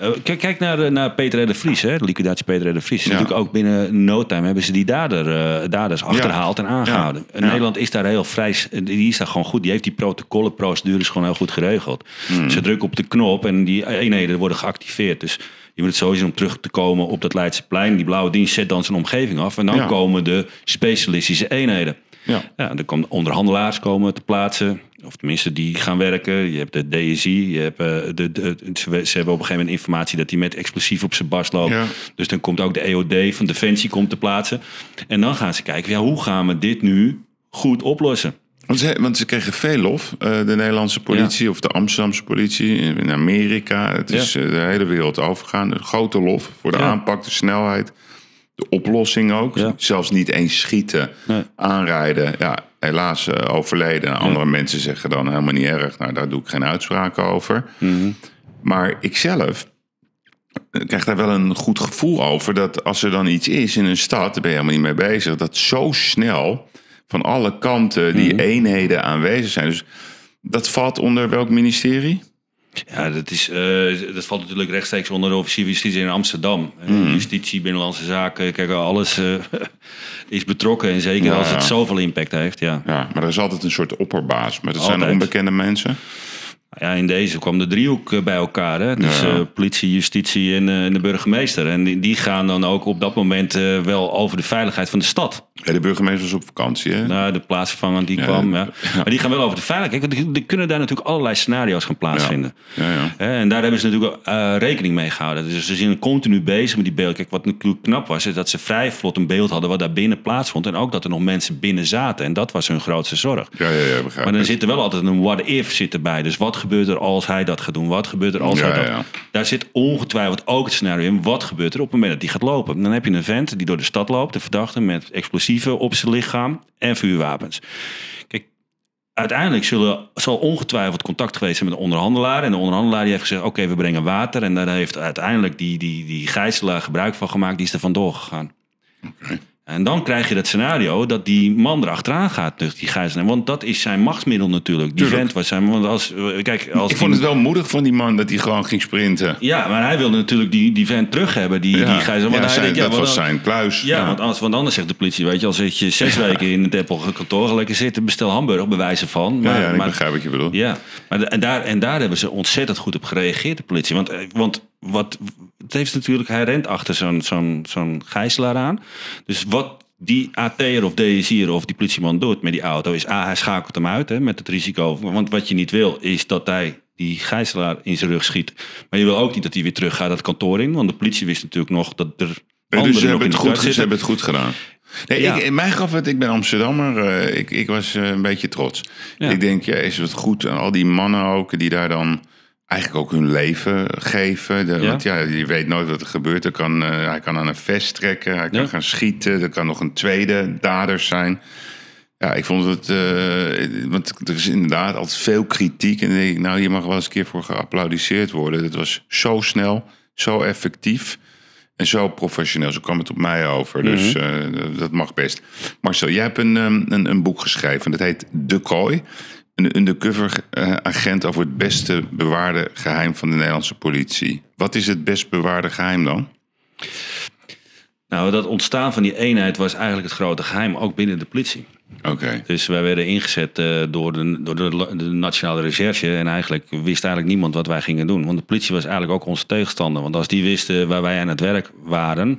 Eh, kijk, kijk naar, eh, naar Peter R. de Vries, hè? de liquidatie Peter R. de Vries.
Ja.
Natuurlijk ook binnen no time hebben ze die dader, eh, daders achterhaald en aangehouden.
Ja.
Nederland is daar heel vrij, die is daar gewoon goed. Die heeft die protocollen, procedures gewoon heel goed geregeld.
Hmm.
Ze drukken op de knop en die eenheden worden geactiveerd. Dus je moet het sowieso om terug te komen op dat Leidseplein. Die blauwe dienst zet dan zijn omgeving af. En dan komen de specialistische eenheden.
Ja.
Ja, er komen onderhandelaars komen te plaatsen. Of tenminste, die gaan werken. Je hebt de DSI. Je hebt, eh, de, de, ze, hebben op een gegeven moment informatie dat hij met explosief op zijn bars loopt.
Ja.
Dus dan komt ook de EOD van Defensie komt te plaatsen. En dan gaan ze kijken, ja, hoe gaan we dit nu goed oplossen?
Want ze, want ze kregen veel lof, eh, de Nederlandse politie of de Amsterdamse politie in Amerika. Het is
Ja.
eh, de hele wereld overgaan. Een grote lof voor de aanpak, de snelheid, de oplossing ook.
Ja.
Zelfs niet eens schieten,
Nee.
aanrijden. Ja, helaas eh, overleden. Andere mensen zeggen dan helemaal niet erg. Nou, daar doe ik geen uitspraken over.
Mhm.
Maar ik zelf eh, krijg daar wel een goed gevoel over. Dat als er dan iets is in een stad, daar ben je helemaal niet mee bezig. Dat zo snel van alle kanten die
Mhm.
eenheden aanwezig zijn. Dus dat valt onder welk ministerie?
Ja, dat, is, eh, dat valt natuurlijk rechtstreeks onder de officier van justitie in Amsterdam. Eh,
Hmm.
Justitie, binnenlandse zaken, kijk, alles eh, <laughs> is betrokken. En zeker
Ja,
als het
ja.
zoveel impact heeft, ja.
Ja, maar er is altijd een soort opperbaas. Maar dat zijn onbekende mensen.
Ja, in deze kwam de driehoek eh, bij elkaar. Hè? Dus
Ja.
eh, politie, justitie en, eh, en de burgemeester. En die, die gaan dan ook op dat moment wel over de veiligheid van de stad.
Ja, de burgemeester was op vakantie, hè?
Nou, de plaatsvervanger die
Ja,
kwam. Ja. Maar die gaan wel over de veiligheid. Kijk, want er- kunnen daar natuurlijk allerlei scenario's gaan plaatsvinden.
Ja, ja.
Hè, En daar hebben ze natuurlijk rekening mee gehouden. Dus ze zijn continu bezig met die beelden. Kijk, wat natuurlijk knap was, is dat ze vrij vlot een beeld hadden wat daar binnen plaatsvond. En ook dat er nog mensen binnen zaten. En dat was hun grootste zorg.
Ja, ja, ja, begrijp
Maar dan zit er wel altijd een what-if zit erbij. Dus wat gebeurt er als hij dat gaat doen? Wat gebeurt er als
Ja,
hij dat...
ja.
Daar zit ongetwijfeld ook het scenario in. Wat gebeurt er op het moment dat die gaat lopen? Dan heb je een vent die door de stad loopt. De verdachte met explosieven op zijn lichaam en vuurwapens. Kijk, uiteindelijk zullen, zal ongetwijfeld contact geweest zijn met een onderhandelaar. En de onderhandelaar die heeft gezegd, oké, we brengen water. En daar heeft uiteindelijk die, die, die gijzelaar gebruik van gemaakt. Die is er vandoor gegaan. En dan krijg je dat scenario dat die man erachteraan gaat, dus die gijzelaar. Want dat is zijn machtsmiddel natuurlijk. Die vent was zijn... Want als, eh, kijk, als
Ik vond het wel moedig van die man dat hij gewoon ging sprinten.
Ja, maar hij wilde natuurlijk die, die vent terug hebben, die, die. Want
ja,
hij
zijn-
denkt, ja,
dat
want
was
dan-
zijn kluis.
Ja, Want, anders, want anders zegt de politie, weet je, als zit je zes weken in het Apple kantoor lekker zitten, bestel hamburger, bewijzen van. Maar,
ja, ik
maar-
begrijp wat je bedoelt.
ja, maar en, daar, en daar hebben ze ontzettend goed op gereageerd, de politie. Want, eh, want wat, het heeft natuurlijk, hij rent achter zo'n zo'n zo'n gijzelaar aan. Dus wat die AT'er of DSI'er of die politieman doet met die auto, is A, hij schakelt hem uit hè, met het risico. Want wat je niet wil, is dat hij die gijzelaar in zijn rug schiet. Maar je wil ook niet dat hij weer terug gaat dat kantoor in. Want de politie wist natuurlijk nog dat er
Ja, dus ze hebben het, goed, ze hebben het goed gedaan. Nee,
Ja.
ik, in mij gaf het, ik ben Amsterdammer, eh, ik, ik was eh, een beetje trots.
Ja.
Ik denk, ja, is het goed. En al die mannen ook, die daar dan eigenlijk ook hun leven geven. De,
Ja.
Want ja, je weet nooit wat er gebeurt. Er kan, eh, hij kan aan een vest trekken, hij kan
Ja.
gaan schieten. Er kan nog een tweede dader zijn. Ja, ik vond het. eh, want er is inderdaad altijd veel kritiek. En dan denk ik, nou, hier mag wel eens een keer voor geapplaudiseerd worden. Het was zo snel, zo effectief. En zo professioneel. Zo kwam het op mij over. Dus eh, dat mag best. Marcel, jij hebt een, ehm, een, een boek geschreven. Dat heet De Kooi. Een undercover eh, agent over het beste bewaarde geheim van de Nederlandse politie. Wat is het best bewaarde geheim dan?
Nou, dat ontstaan van die eenheid was eigenlijk het grote geheim, ook binnen de politie.
Oké.
Dus wij werden ingezet eh, door, de, door de, de Nationale Recherche. En eigenlijk wist eigenlijk niemand wat wij gingen doen. Want de politie was eigenlijk ook onze tegenstander. Want als die wisten waar wij aan het werk waren...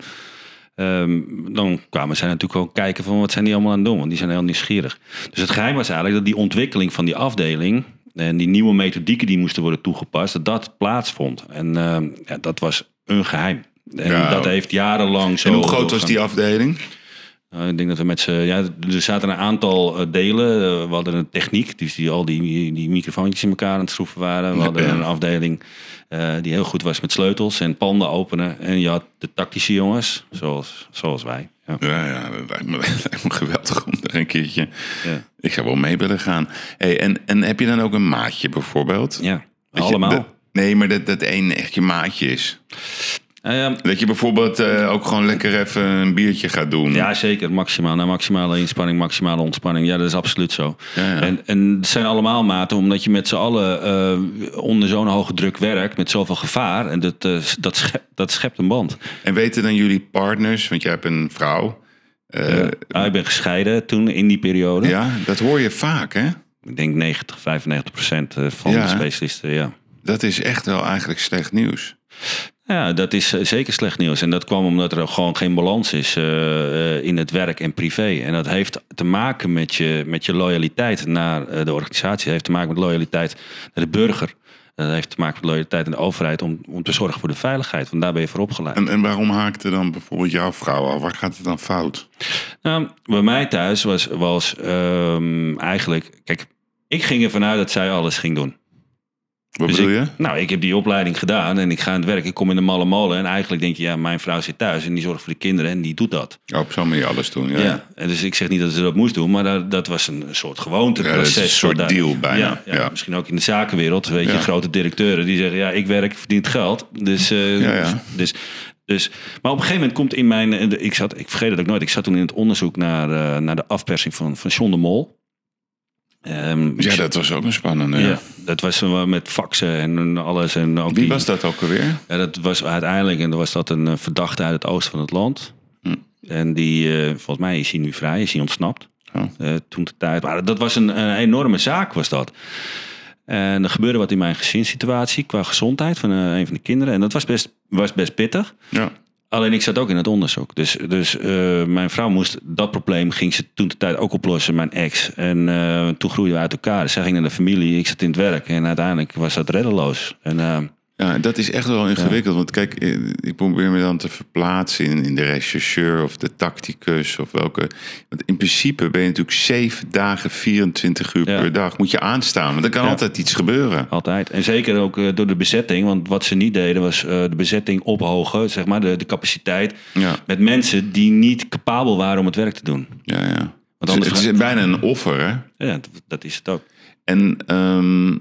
ehm, dan kwamen zij natuurlijk ook kijken van wat zijn die allemaal aan het doen. Want die zijn heel nieuwsgierig. Dus het geheim was eigenlijk dat die ontwikkeling van die afdeling... en die nieuwe methodieken die moesten worden toegepast... dat dat plaatsvond. En ehm, ja, dat was een geheim. En
Ja.
dat heeft jarenlang zo...
En hoe groot was die afdeling?
Nou, ik denk dat we met z'n... Ja, er zaten een aantal eh, delen. Eh, we hadden een techniek, dus die al die, die microfoontjes in elkaar aan het schroeven waren. We hadden een afdeling eh, die heel goed was met sleutels en panden openen. En je had de tactische jongens, zoals, zoals wij. Ja.
Ja, ja, dat lijkt me, lijkt me geweldig om er een keertje...
Ja.
Ik zou wel mee willen gaan. Hey, en, en heb je dan ook een maatje bijvoorbeeld?
ja.
Dat je-
Allemaal.
dat- nee, maar dat, dat één echt je maatje is. Dat je bijvoorbeeld eh, ook gewoon lekker even een biertje gaat doen.
ja, zeker. Maximaal. Nou, maximale inspanning, maximale ontspanning. Ja, dat is absoluut zo.
Ja, ja.
En, en het zijn allemaal maten, omdat je met z'n allen eh, onder zo'n hoge druk werkt, met zoveel gevaar. En dat, eh, dat, schept, dat schept een band.
En weten dan jullie partners, want jij hebt een vrouw.
Ah, ik ben gescheiden toen in die periode.
ja, dat hoor je vaak, hè?
Ik denk 90, 95 procent van
Ja,
de specialisten, ja.
Dat is echt wel eigenlijk slecht nieuws.
Ja, dat is eh, zeker slecht nieuws. En dat kwam omdat er gewoon geen balans is eh, eh, in het werk en privé. En dat heeft te maken met je, met je loyaliteit naar de organisatie. Dat heeft te maken met loyaliteit naar de burger. Dat heeft te maken met loyaliteit aan de overheid om, om te zorgen voor de veiligheid. Want daar ben je voor opgeleid.
En, en waarom haakte dan bijvoorbeeld jouw vrouw al? Waar gaat het dan fout?
Nou, bij mij thuis was, was ehm, eigenlijk... Kijk, ik ging ervan uit dat zij alles ging doen.
Wat
Dus
bedoel
ik-
je?
Nou, ik heb die opleiding gedaan en ik ga aan het werk. Ik kom in de malle molen en eigenlijk denk je, ja, mijn vrouw zit thuis en die zorgt voor de kinderen en die doet dat.
Oh, op zo'n manier alles doen, ja.
Ja. En dus ik zeg niet dat ze dat moest doen, maar dat, dat was een soort gewoonteproces.
Ja, een soort deal bijna,
Ja, ja. Misschien ook in de zakenwereld, weet je, grote directeuren die zeggen, ja, ik werk, verdien het geld. Dus,
Ja, ja.
dus, dus, maar op een gegeven moment komt in mijn, eh, ik zat, ik vergeet het ook nooit, ik zat toen in het onderzoek naar, eh, naar de afpersing van, van John de Mol. Ehm,
Ja, dat was ook een spannende.
ja, dat was met faxen en alles. En ook
Wie
die-
was dat ook alweer?
ja, dat was uiteindelijk en was dat een eh, verdachte uit het oosten van het land.
Hm.
En die, eh, volgens mij is hij nu vrij, is hij ontsnapt.
Oh.
Eh, toen de tijd. Maar dat was een, een enorme zaak, was dat. En er gebeurde wat in mijn gezinssituatie qua gezondheid van een van de kinderen. En dat was best, was best pittig.
Ja.
Alleen ik zat ook in het onderzoek. Dus, dus eh, mijn vrouw moest dat probleem, ging ze toen de tijd ook oplossen, mijn ex. En eh, toen groeiden we uit elkaar. Zij ging naar de familie, ik zat in het werk. En uiteindelijk was dat reddeloos. En eh,
Ja, dat is echt wel ingewikkeld. Want kijk, eh, ik probeer me dan te verplaatsen in, in de rechercheur of de tacticus of welke. Want in principe ben je natuurlijk zeven dagen, 24 uur
Ja.
per dag. Moet je aanstaan, want er kan
Ja.
altijd iets gebeuren.
Altijd. En zeker ook eh, door de bezetting. Want wat ze niet deden was eh, de bezetting ophogen. Zeg maar, de, de capaciteit. Met mensen die niet capabel waren om het werk te doen.
ja, ja. Dus
anders
het is bijna een offer, hè?
Ja, dat, dat is het ook.
En ehm,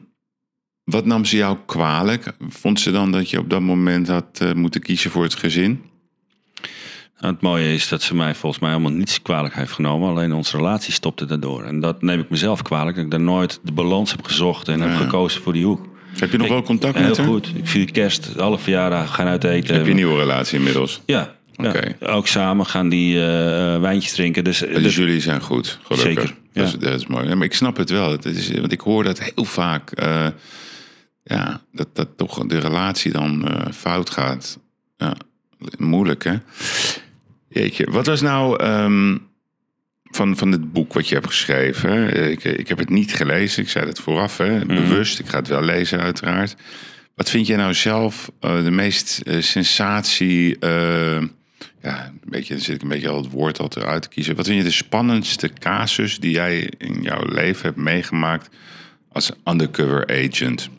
wat nam ze jou kwalijk? Vond ze dan dat je op dat moment had eh, moeten kiezen voor het gezin?
Nou, het mooie is dat ze mij volgens mij helemaal niets kwalijk heeft genomen. Alleen onze relatie stopte daardoor. En dat neem ik mezelf kwalijk. Dat ik daar nooit de balans heb gezocht en heb gekozen voor die hoek.
Heb je nog
Ik-
wel contact
Heel
met haar?
goed. Ik vier kerst, alle verjaardagen gaan uit eten.
Heb je een nieuwe relatie inmiddels?
Ja. ja.
Oké.
Ook samen gaan die eh, wijntjes drinken. Dus,
Dus
dus-
jullie zijn goed, gelukkig.
Zeker,
Dat, is,
ja.
dat is mooi. Maar ik snap het wel. Het is, want ik hoor dat heel vaak. eh, ja, dat, dat toch de relatie dan eh, fout gaat. Ja, moeilijk hè. Jeetje, wat was nou ehm, van, van het boek wat je hebt geschreven? hè? Ik, ik heb het niet gelezen, ik zei het vooraf, hè, bewust. Ik ga het wel lezen uiteraard. Wat vind jij nou zelf eh, de meest eh, sensatie... ja, een beetje, dan zit ik een beetje al het woord al eruit te kiezen. Wat vind je de spannendste casus die jij in jouw leven hebt meegemaakt als undercover agent?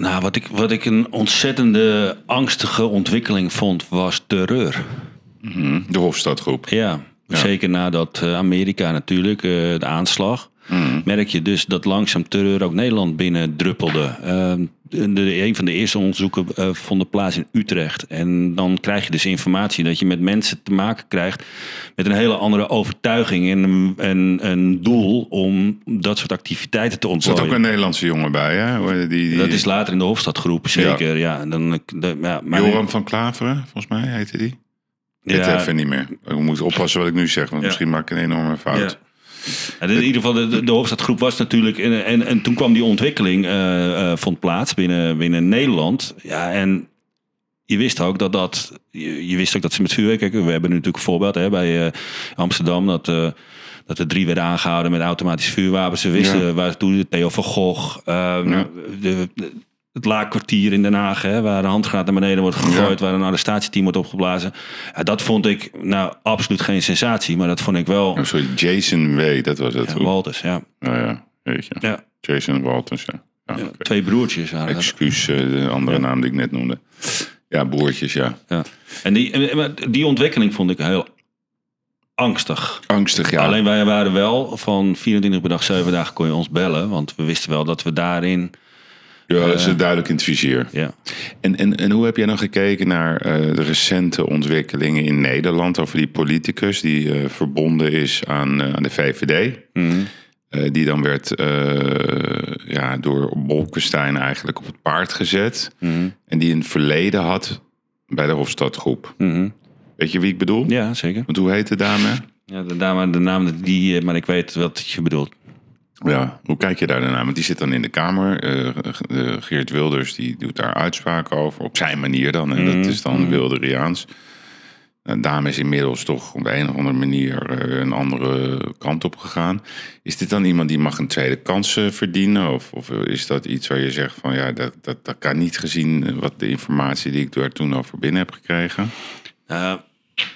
Nou, wat ik, wat ik een ontzettende angstige ontwikkeling vond, was terreur.
Mhm, De Hofstadgroep.
Ja, Zeker nadat uh, Amerika natuurlijk, uh, de aanslag.
Mm.
Merk je dus dat langzaam terreur ook Nederland binnen druppelde. Uh, de, een van de eerste onderzoeken uh, vonden plaats in Utrecht. En dan krijg je dus informatie dat je met mensen te maken krijgt met een hele andere overtuiging en een, en een doel om dat soort activiteiten te ontplooien.
Er zat ook een Nederlandse jongen bij, hè? Die, die...
Dat is later in de Hofstadgroep, zeker. Ja. ja dan, de, ja
maar Joram van Klaveren, volgens mij heette die. Ik even niet meer. Ik moet oppassen wat ik nu zeg, want ja. misschien maak ik een enorme fout.
In ieder geval, de, de hoofdstadgroep was natuurlijk. En, en, en toen kwam die ontwikkeling, uh, uh, vond plaats binnen, binnen Nederland. Ja, en je wist ook dat dat. Je, je wist ook dat ze met vuurwerk. Kijk, we hebben natuurlijk een voorbeeld hè, bij uh, Amsterdam. Dat, dat er drie werden aangehouden met automatische vuurwapens. Ze wisten ja. waar toen Theo van Gogh. Ja. De, de, het laakkwartier in Den Haag, hè, waar een handgranaat naar beneden wordt gegooid, ja. waar een arrestatieteam wordt opgeblazen. Ja, dat vond ik nou absoluut geen sensatie, maar dat vond ik wel.
Oh, sorry, Jason W. Dat was het.
Ja, Walters, ja.
Oh ja, weet je.
Ja.
Jason Walters, ja.
ja okay. Twee broertjes waren
Excuus, de andere naam die ik net noemde. Ja, broertjes, ja.
ja. En die, die ontwikkeling vond ik heel angstig.
Angstig, ja.
Alleen wij waren wel van 24 per dag, 7 dagen kon je ons bellen, want we wisten wel dat we daarin
ja, dat is duidelijk in het vizier.
Ja.
En, en, en hoe heb jij dan gekeken naar uh, de recente ontwikkelingen in Nederland over die politicus die uh, verbonden is aan, uh, aan de VVD?
Mm.
die dan werd ja, door Bolkestein eigenlijk op het paard gezet.
Mm.
En die een verleden had bij de Hofstadgroep.
Mm.
Weet je wie ik bedoel?
Ja, zeker.
Want hoe heet de dame?
Ja, de dame, de naam die, maar ik weet wat je bedoelt.
Ja, hoe kijk je daar naar? Want die zit dan in de Kamer. Uh, Geert Wilders die doet daar uitspraken over. Op zijn manier dan. En dat is dan Wilderiaans. De dame is inmiddels toch op de een of andere manier uh, een andere kant op gegaan. Is dit dan iemand die mag een tweede kans uh, verdienen? Of, of, is dat iets waar je zegt van ja, dat, dat, dat kan niet gezien wat de informatie die ik daar toen over binnen heb gekregen?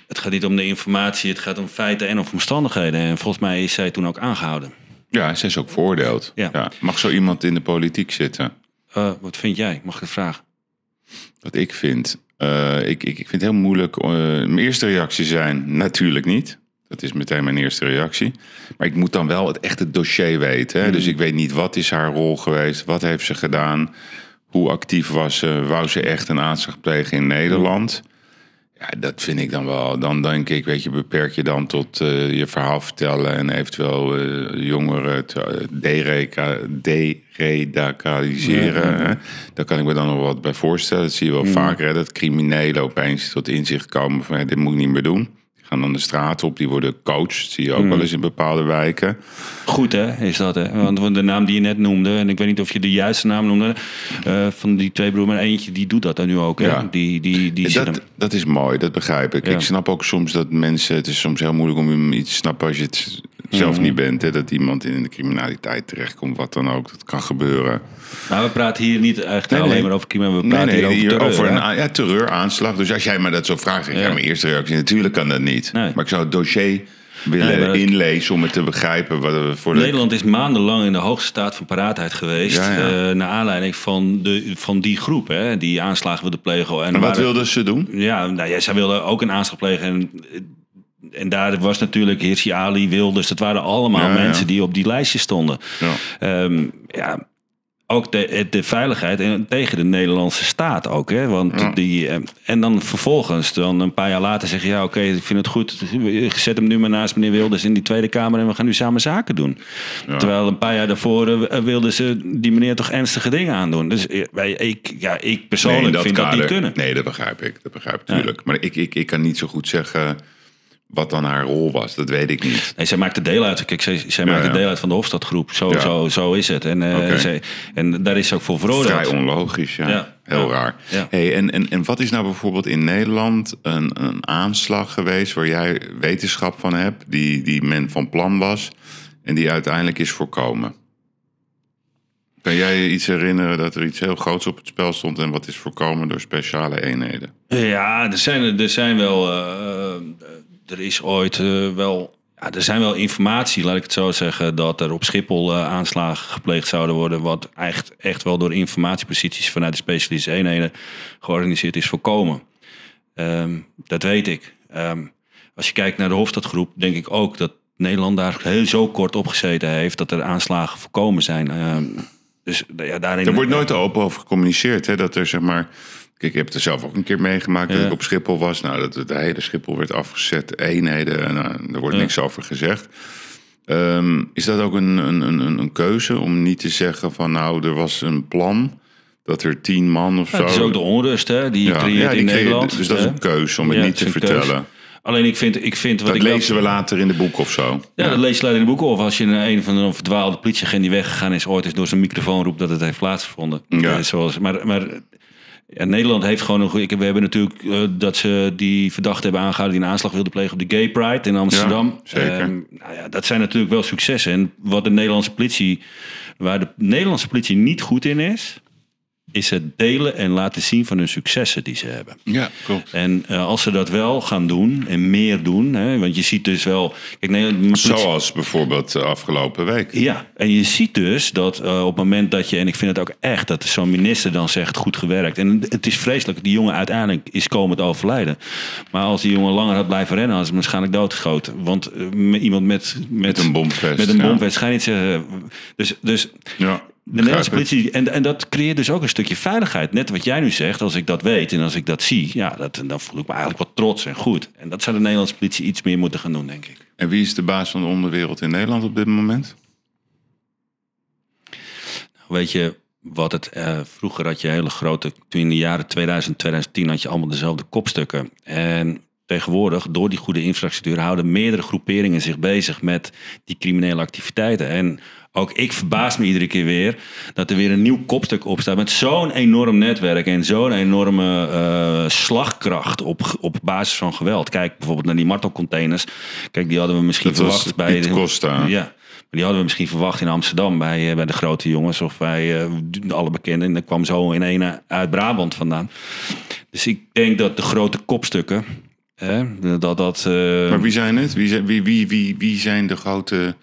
het gaat niet om de informatie, het gaat om feiten en om omstandigheden. En volgens mij is zij toen ook aangehouden.
Ja, ze is ook veroordeeld.
Ja.
Ja. Mag zo iemand in de politiek zitten?
Uh, wat vind jij? Mag ik het vragen?
Wat ik vind? Uh, ik, ik, ik vind het heel moeilijk. Uh, mijn eerste reactie zijn natuurlijk niet. Dat is meteen mijn eerste reactie. Maar ik moet dan wel het echte dossier weten. Hè? Mm. Dus ik weet niet wat is haar rol geweest. Wat heeft ze gedaan? Hoe actief was ze? Wou ze echt een aanslag plegen in Nederland? Mm. Ja, dat vind ik dan wel. Dan denk ik, weet je, beperk je dan tot uh, je verhaal vertellen en eventueel uh, jongeren te deradicaliseren. Mm -hmm. Daar kan ik me dan nog wat bij voorstellen. Dat zie je wel mm -hmm. vaker, hè, dat criminelen opeens tot inzicht komen van dit moet ik niet meer doen. Gaan dan de straat op, die worden coach. Dat zie je ook mm. wel eens in bepaalde wijken.
Goed hè, is dat hè? Want de naam die je net noemde, en ik weet niet of je de juiste naam noemde, uh, van die twee broers, maar eentje die doet dat dan nu ook. Hè?
Ja.
Die, die, die
ja, dat, dat is mooi, dat begrijp ik. Ja. Ik snap ook soms dat mensen, het is soms heel moeilijk om iets te snappen als je het zelf mm. niet bent. Hè? Dat iemand in de criminaliteit terechtkomt, wat dan ook. Dat kan gebeuren.
Nou, we praten hier niet echt nee, alleen nee. maar over criminaliteit. We praten
nee,
hier over
hier
terreur.
Over een ja, terreuraanslag. Dus als jij me dat zo vraagt, ik, ja. mijn eerste reactie, natuurlijk kan dat niet. Maar ik zou het dossier willen nee, inlezen om het te begrijpen. Wat we voor
Nederland is maandenlang in de hoogste staat van paraatheid geweest.
Ja, ja.
Uh, naar aanleiding van, de, van die groep, hè, die aanslagen wilde plegen.
En, en wat wilden ze doen?
Ja, nou, ja, zij wilden ook een aanslag plegen. En, en daar was natuurlijk Hirsi Ali, Wilders. Dat waren allemaal
Ja, ja.
mensen die op die lijstje stonden.
Ja.
Um, ja, ook de, de veiligheid en tegen de Nederlandse staat ook. Hè? Want die, eh, en dan vervolgens, dan een paar jaar later zeggen... ja, oké, ik vind het goed. Zet hem nu maar naast meneer Wilders in die Tweede Kamer... en we gaan nu samen zaken doen. Terwijl een paar jaar daarvoor eh, wilden ze die meneer toch ernstige dingen aandoen. Dus eh, wij, ik, ja, ik persoonlijk
Nee, in
vind dat niet kunnen.
Nee, dat begrijp ik. Dat begrijp ik natuurlijk. Maar ik, ik, ik kan niet zo goed zeggen wat dan haar rol was. Dat weet ik niet.
Nee, zij maakte deel uit. Kijk, zij, zij maakte
ja.
deel uit van de Hofstadgroep. Zo,
Ja.
zo, zo is het. En, eh, zij, en daar is ze ook voor
Vrij
veroordeeld.
onlogisch, ja. Heel raar. Hey, en, en, en wat is nou bijvoorbeeld in Nederland een, een aanslag geweest... waar jij wetenschap van hebt, die, die men van plan was... en die uiteindelijk is voorkomen? Kan jij je iets herinneren dat er iets heel groots op het spel stond... en wat is voorkomen door speciale eenheden?
Ja, er zijn, er zijn wel. eh, er is ooit eh, wel. Ja, er zijn wel informatie, laat ik het zo zeggen, dat er op Schiphol eh, aanslagen gepleegd zouden worden. Wat echt, echt wel door informatieposities vanuit de specialistische eenheden georganiseerd is voorkomen. Ehm, dat weet ik. Ehm, als je kijkt naar de Hofstadgroep, denk ik ook dat Nederland daar heel zo kort op gezeten heeft dat er aanslagen voorkomen zijn. Uh, dus ja, daarin.
Er wordt nooit open over gecommuniceerd, hè? Dat er zeg maar. Kijk, ik heb het er zelf ook een keer meegemaakt dat ik op Schiphol was. Nou, dat de hele Schiphol werd afgezet, eenheden. Nou, er wordt
Ja.
niks over gezegd. Ehm, is dat ook een, een, een, een keuze om niet te zeggen van nou, er was een plan dat er tien man of
Ja,
zo.
het is ook de onrust hè, die je
Ja,
creëert
ja, die
in Nederland.
Dus dat is een keuze om het niet te
het is
vertellen.
Alleen ik vind, ik vind wat
Dat
ik
lezen we later in de boek of zo.
Ja, dat lees je later in de boeken. Of als je een, een van een verdwaalde politieagent die weggegaan is, ooit eens door zijn microfoon roept dat het heeft plaatsgevonden.
Ja.
Eh, zoals, maar maar ja, Nederland heeft gewoon een goede. We hebben natuurlijk eh, dat ze die verdachte hebben aangehouden die een aanslag wilde plegen op de Gay Pride in Amsterdam.
Ja, zeker.
Ehm, nou ja, dat zijn natuurlijk wel successen. En wat de Nederlandse politie, waar de Nederlandse politie niet goed in is, is het delen en laten zien van hun successen die ze hebben.
Ja, klopt.
En eh, als ze dat wel gaan doen en meer doen, hè, want je ziet dus wel. Kijk, politie-
Zoals bijvoorbeeld de afgelopen week.
ja, en je ziet dus dat eh, op het moment dat je, en ik vind het ook echt, dat zo'n minister dan zegt goed gewerkt. En het is vreselijk, die jongen uiteindelijk is komen te overlijden. Maar als die jongen langer had blijven rennen, had ze waarschijnlijk doodgeschoten. Want eh, met iemand met, met,
Met een bomvest.
met een
ja.
bomvest ga je niet zeggen. Dus, dus
Ja,
de Nederlandse politie, en, en dat creëert dus ook een stukje veiligheid. Net wat jij nu zegt, als ik dat weet en als ik dat zie, ja, dat, dan voel ik me eigenlijk wat trots en goed. En dat zou de Nederlandse politie iets meer moeten gaan doen, denk ik.
En wie is de baas van de onderwereld in Nederland op dit moment?
Weet je wat het eh, vroeger had je hele grote, toen in de jaren 2000, 2010 had je allemaal dezelfde kopstukken. En tegenwoordig, door die goede infrastructuur, houden meerdere groeperingen zich bezig met die criminele activiteiten. En ook ik verbaas me iedere keer weer dat er weer een nieuw kopstuk op staat met zo'n enorm netwerk en zo'n enorme eh, slagkracht op, op basis van geweld. Kijk bijvoorbeeld naar die martelcontainers. Kijk, die hadden we misschien
Dat
verwacht bij
Piet Costa.
Ja, maar die hadden we misschien verwacht in Amsterdam bij, eh, bij de grote jongens of bij eh, alle bekenden. En dat kwam zo in een uit Brabant vandaan. Dus ik denk dat de grote kopstukken. Hè, dat dat.
Maar wie zijn het? Wie zijn, wie, wie, wie, wie zijn de grote,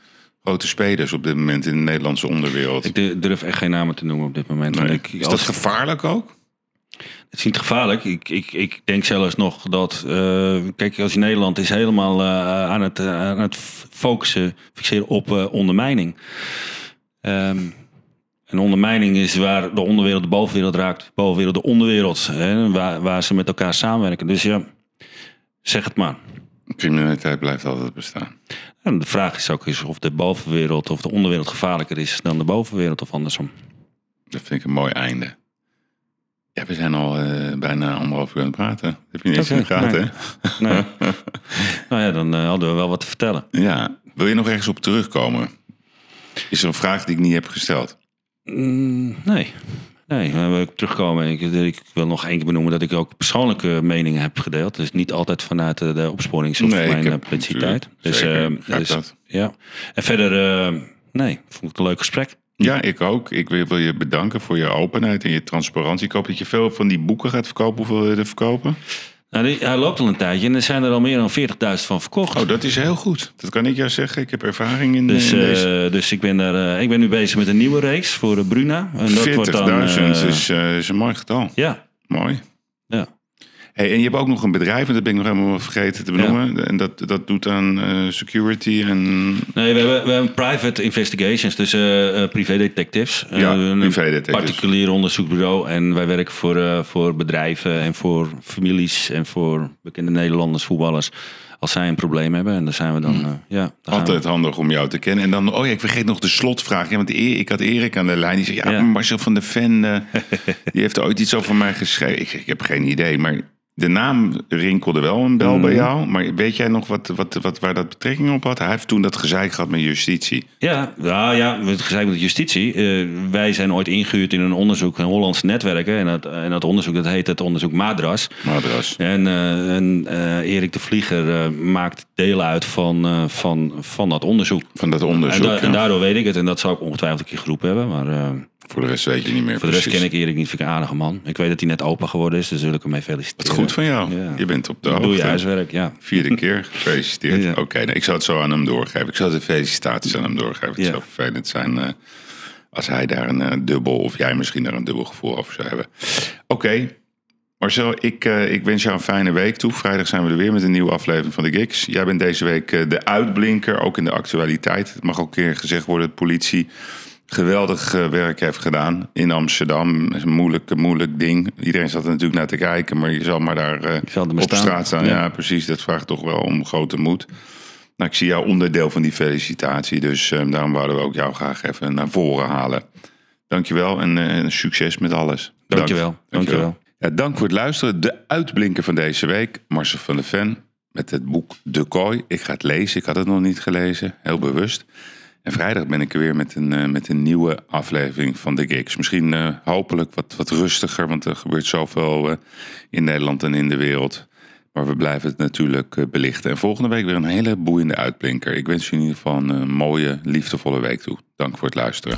grote spelers op dit moment in de Nederlandse onderwereld?
ik du- durf echt geen namen te noemen op dit moment.
Nee.
Ik,
Is dat
als-
gevaarlijk ook?
Het is niet gevaarlijk. Ik, ik, ik denk zelfs nog dat. eh, kijk, als Nederland is helemaal eh, aan, het, eh, aan het focussen, fixeren op ondermijning. Ehm, en ondermijning is waar de onderwereld de bovenwereld raakt, de bovenwereld de onderwereld. Hè, waar, waar ze met elkaar samenwerken. Dus ja, zeg het maar.
Criminaliteit blijft altijd bestaan.
En de vraag is ook eens of de bovenwereld of de onderwereld gevaarlijker is dan de bovenwereld of andersom.
Dat vind ik een mooi einde. Ja, we zijn al eh, bijna anderhalf uur aan het praten. Dat heb je niet eens in de gaten,
nee.
hè? <laughs>
Nee. nou ja, dan eh, hadden we wel wat te vertellen.
Ja. Wil je nog ergens op terugkomen? Is er een vraag die ik niet heb gesteld?
Mm, nee. Nee, dan wil ik terugkomen. Ik, ik wil nog één keer benoemen dat ik ook persoonlijke meningen heb gedeeld. Dus niet altijd vanuit de, de opsporings- of
Nee,
mijn eh, publiciteit. Dus, eh, dus, ja. En verder, eh, nee, vond ik een leuk gesprek.
Ja, ik ook. Ik wil, wil je bedanken voor je openheid en je transparantie. Ik hoop dat je veel van die boeken gaat verkopen. Hoeveel wil je er verkopen?
Nou, hij loopt al een tijdje en er zijn er al meer dan 40.000 van verkocht.
Oh, dat is heel goed. Dat kan ik jou zeggen. Ik heb ervaring in,
dus
in
eh,
deze.
dus ik, ben daar, eh, ik ben nu bezig met een nieuwe reeks voor eh, Bruna. En dat
40.000
wordt dan, eh,
is, eh, is een mooi getal.
Ja,
Mooi.
ja.
Hey, en je hebt ook nog een bedrijf, en dat ben ik nog helemaal vergeten te benoemen. En dat, dat doet aan eh, security en
Nee, we hebben, we hebben private investigations, dus eh privé detectives.
Ja,
Eh, een
privédetectives.
particulier onderzoeksbureau. En wij werken voor, voor bedrijven en voor families en voor bekende Nederlanders, voetballers. Als zij een probleem hebben, en daar zijn we dan. eh, ja,
altijd handig om jou te kennen. En dan, oh ja, ik vergeet nog de slotvraag. Ja, want E- ik had Erik aan de lijn. Die zei, ja,
Ja.
Marcel van der Ven, <laughs> die heeft ooit iets over mij geschreven. Ik, ik heb geen idee, maar de naam rinkelde wel een bel
Mhm.
bij jou. Maar weet jij nog wat, wat, wat, waar dat betrekking op had? Hij heeft toen dat gezeik gehad met justitie.
Ja, nou ja, we gezegd met justitie. Eh, wij zijn ooit ingehuurd in een onderzoek, een Hollands netwerken. En dat, en dat onderzoek, dat heet het onderzoek Madras.
Madras.
En, eh, en eh, Erik de Vlieger maakt deel uit van, van, van dat onderzoek.
Van dat onderzoek.
En, da-
ja.
en daardoor weet ik het. En dat zou ik ongetwijfeld een keer geroepen hebben. Maar
Voor de rest weet je niet meer
voor de rest
precies.
ken ik Erik niet. Vind ik een aardige man. Ik weet dat hij net open geworden is. Dus wil ik hem mee
Wat
feliciteren.
goed van jou.
Ja.
Je bent op de
Doe je
hoogte.
huiswerk, ja.
Vierde keer. <laughs> Gefeliciteerd.
Ja.
Oké, nee, ik zal het zo aan hem doorgeven. Ik zal de felicitaties aan hem doorgeven. Het
Ja.
zou vervelend zijn eh, als hij daar een eh, dubbel, of jij misschien daar een dubbel gevoel over zou hebben. Oké, Marcel, ik, uh, ik wens jou een fijne week toe. Vrijdag zijn we er weer met een nieuwe aflevering van de Gigs. Jij bent deze week de uitblinker, ook in de actualiteit. Het mag ook een keer gezegd worden dat politie geweldig uh, werk heeft gedaan in Amsterdam. Is een moeilijk, moeilijk ding. Iedereen zat er natuurlijk naar te kijken, maar je zal maar daar zal op staan. straat staan. Ja. ja. precies. Dat vraagt toch wel om grote moed. Nou, ik zie jou onderdeel van die felicitatie, dus daarom wouden we ook jou graag even naar voren halen. Dankjewel en succes met alles.
Dankjewel. Dank. Dankjewel. Dankjewel.
Ja, dank voor het luisteren. De uitblinker van deze week, Marcel van der Ven, met het boek De Kooi. Ik ga het lezen, ik had het nog niet gelezen, heel bewust. En vrijdag ben ik er weer met een, uh, met een nieuwe aflevering van de Gigs. Misschien uh, hopelijk wat, wat rustiger, want er gebeurt zoveel uh, in Nederland en in de wereld. Maar we blijven het natuurlijk belichten. En volgende week weer een hele boeiende uitblinker. Ik wens je in ieder geval een mooie, liefdevolle week toe. Dank voor het luisteren.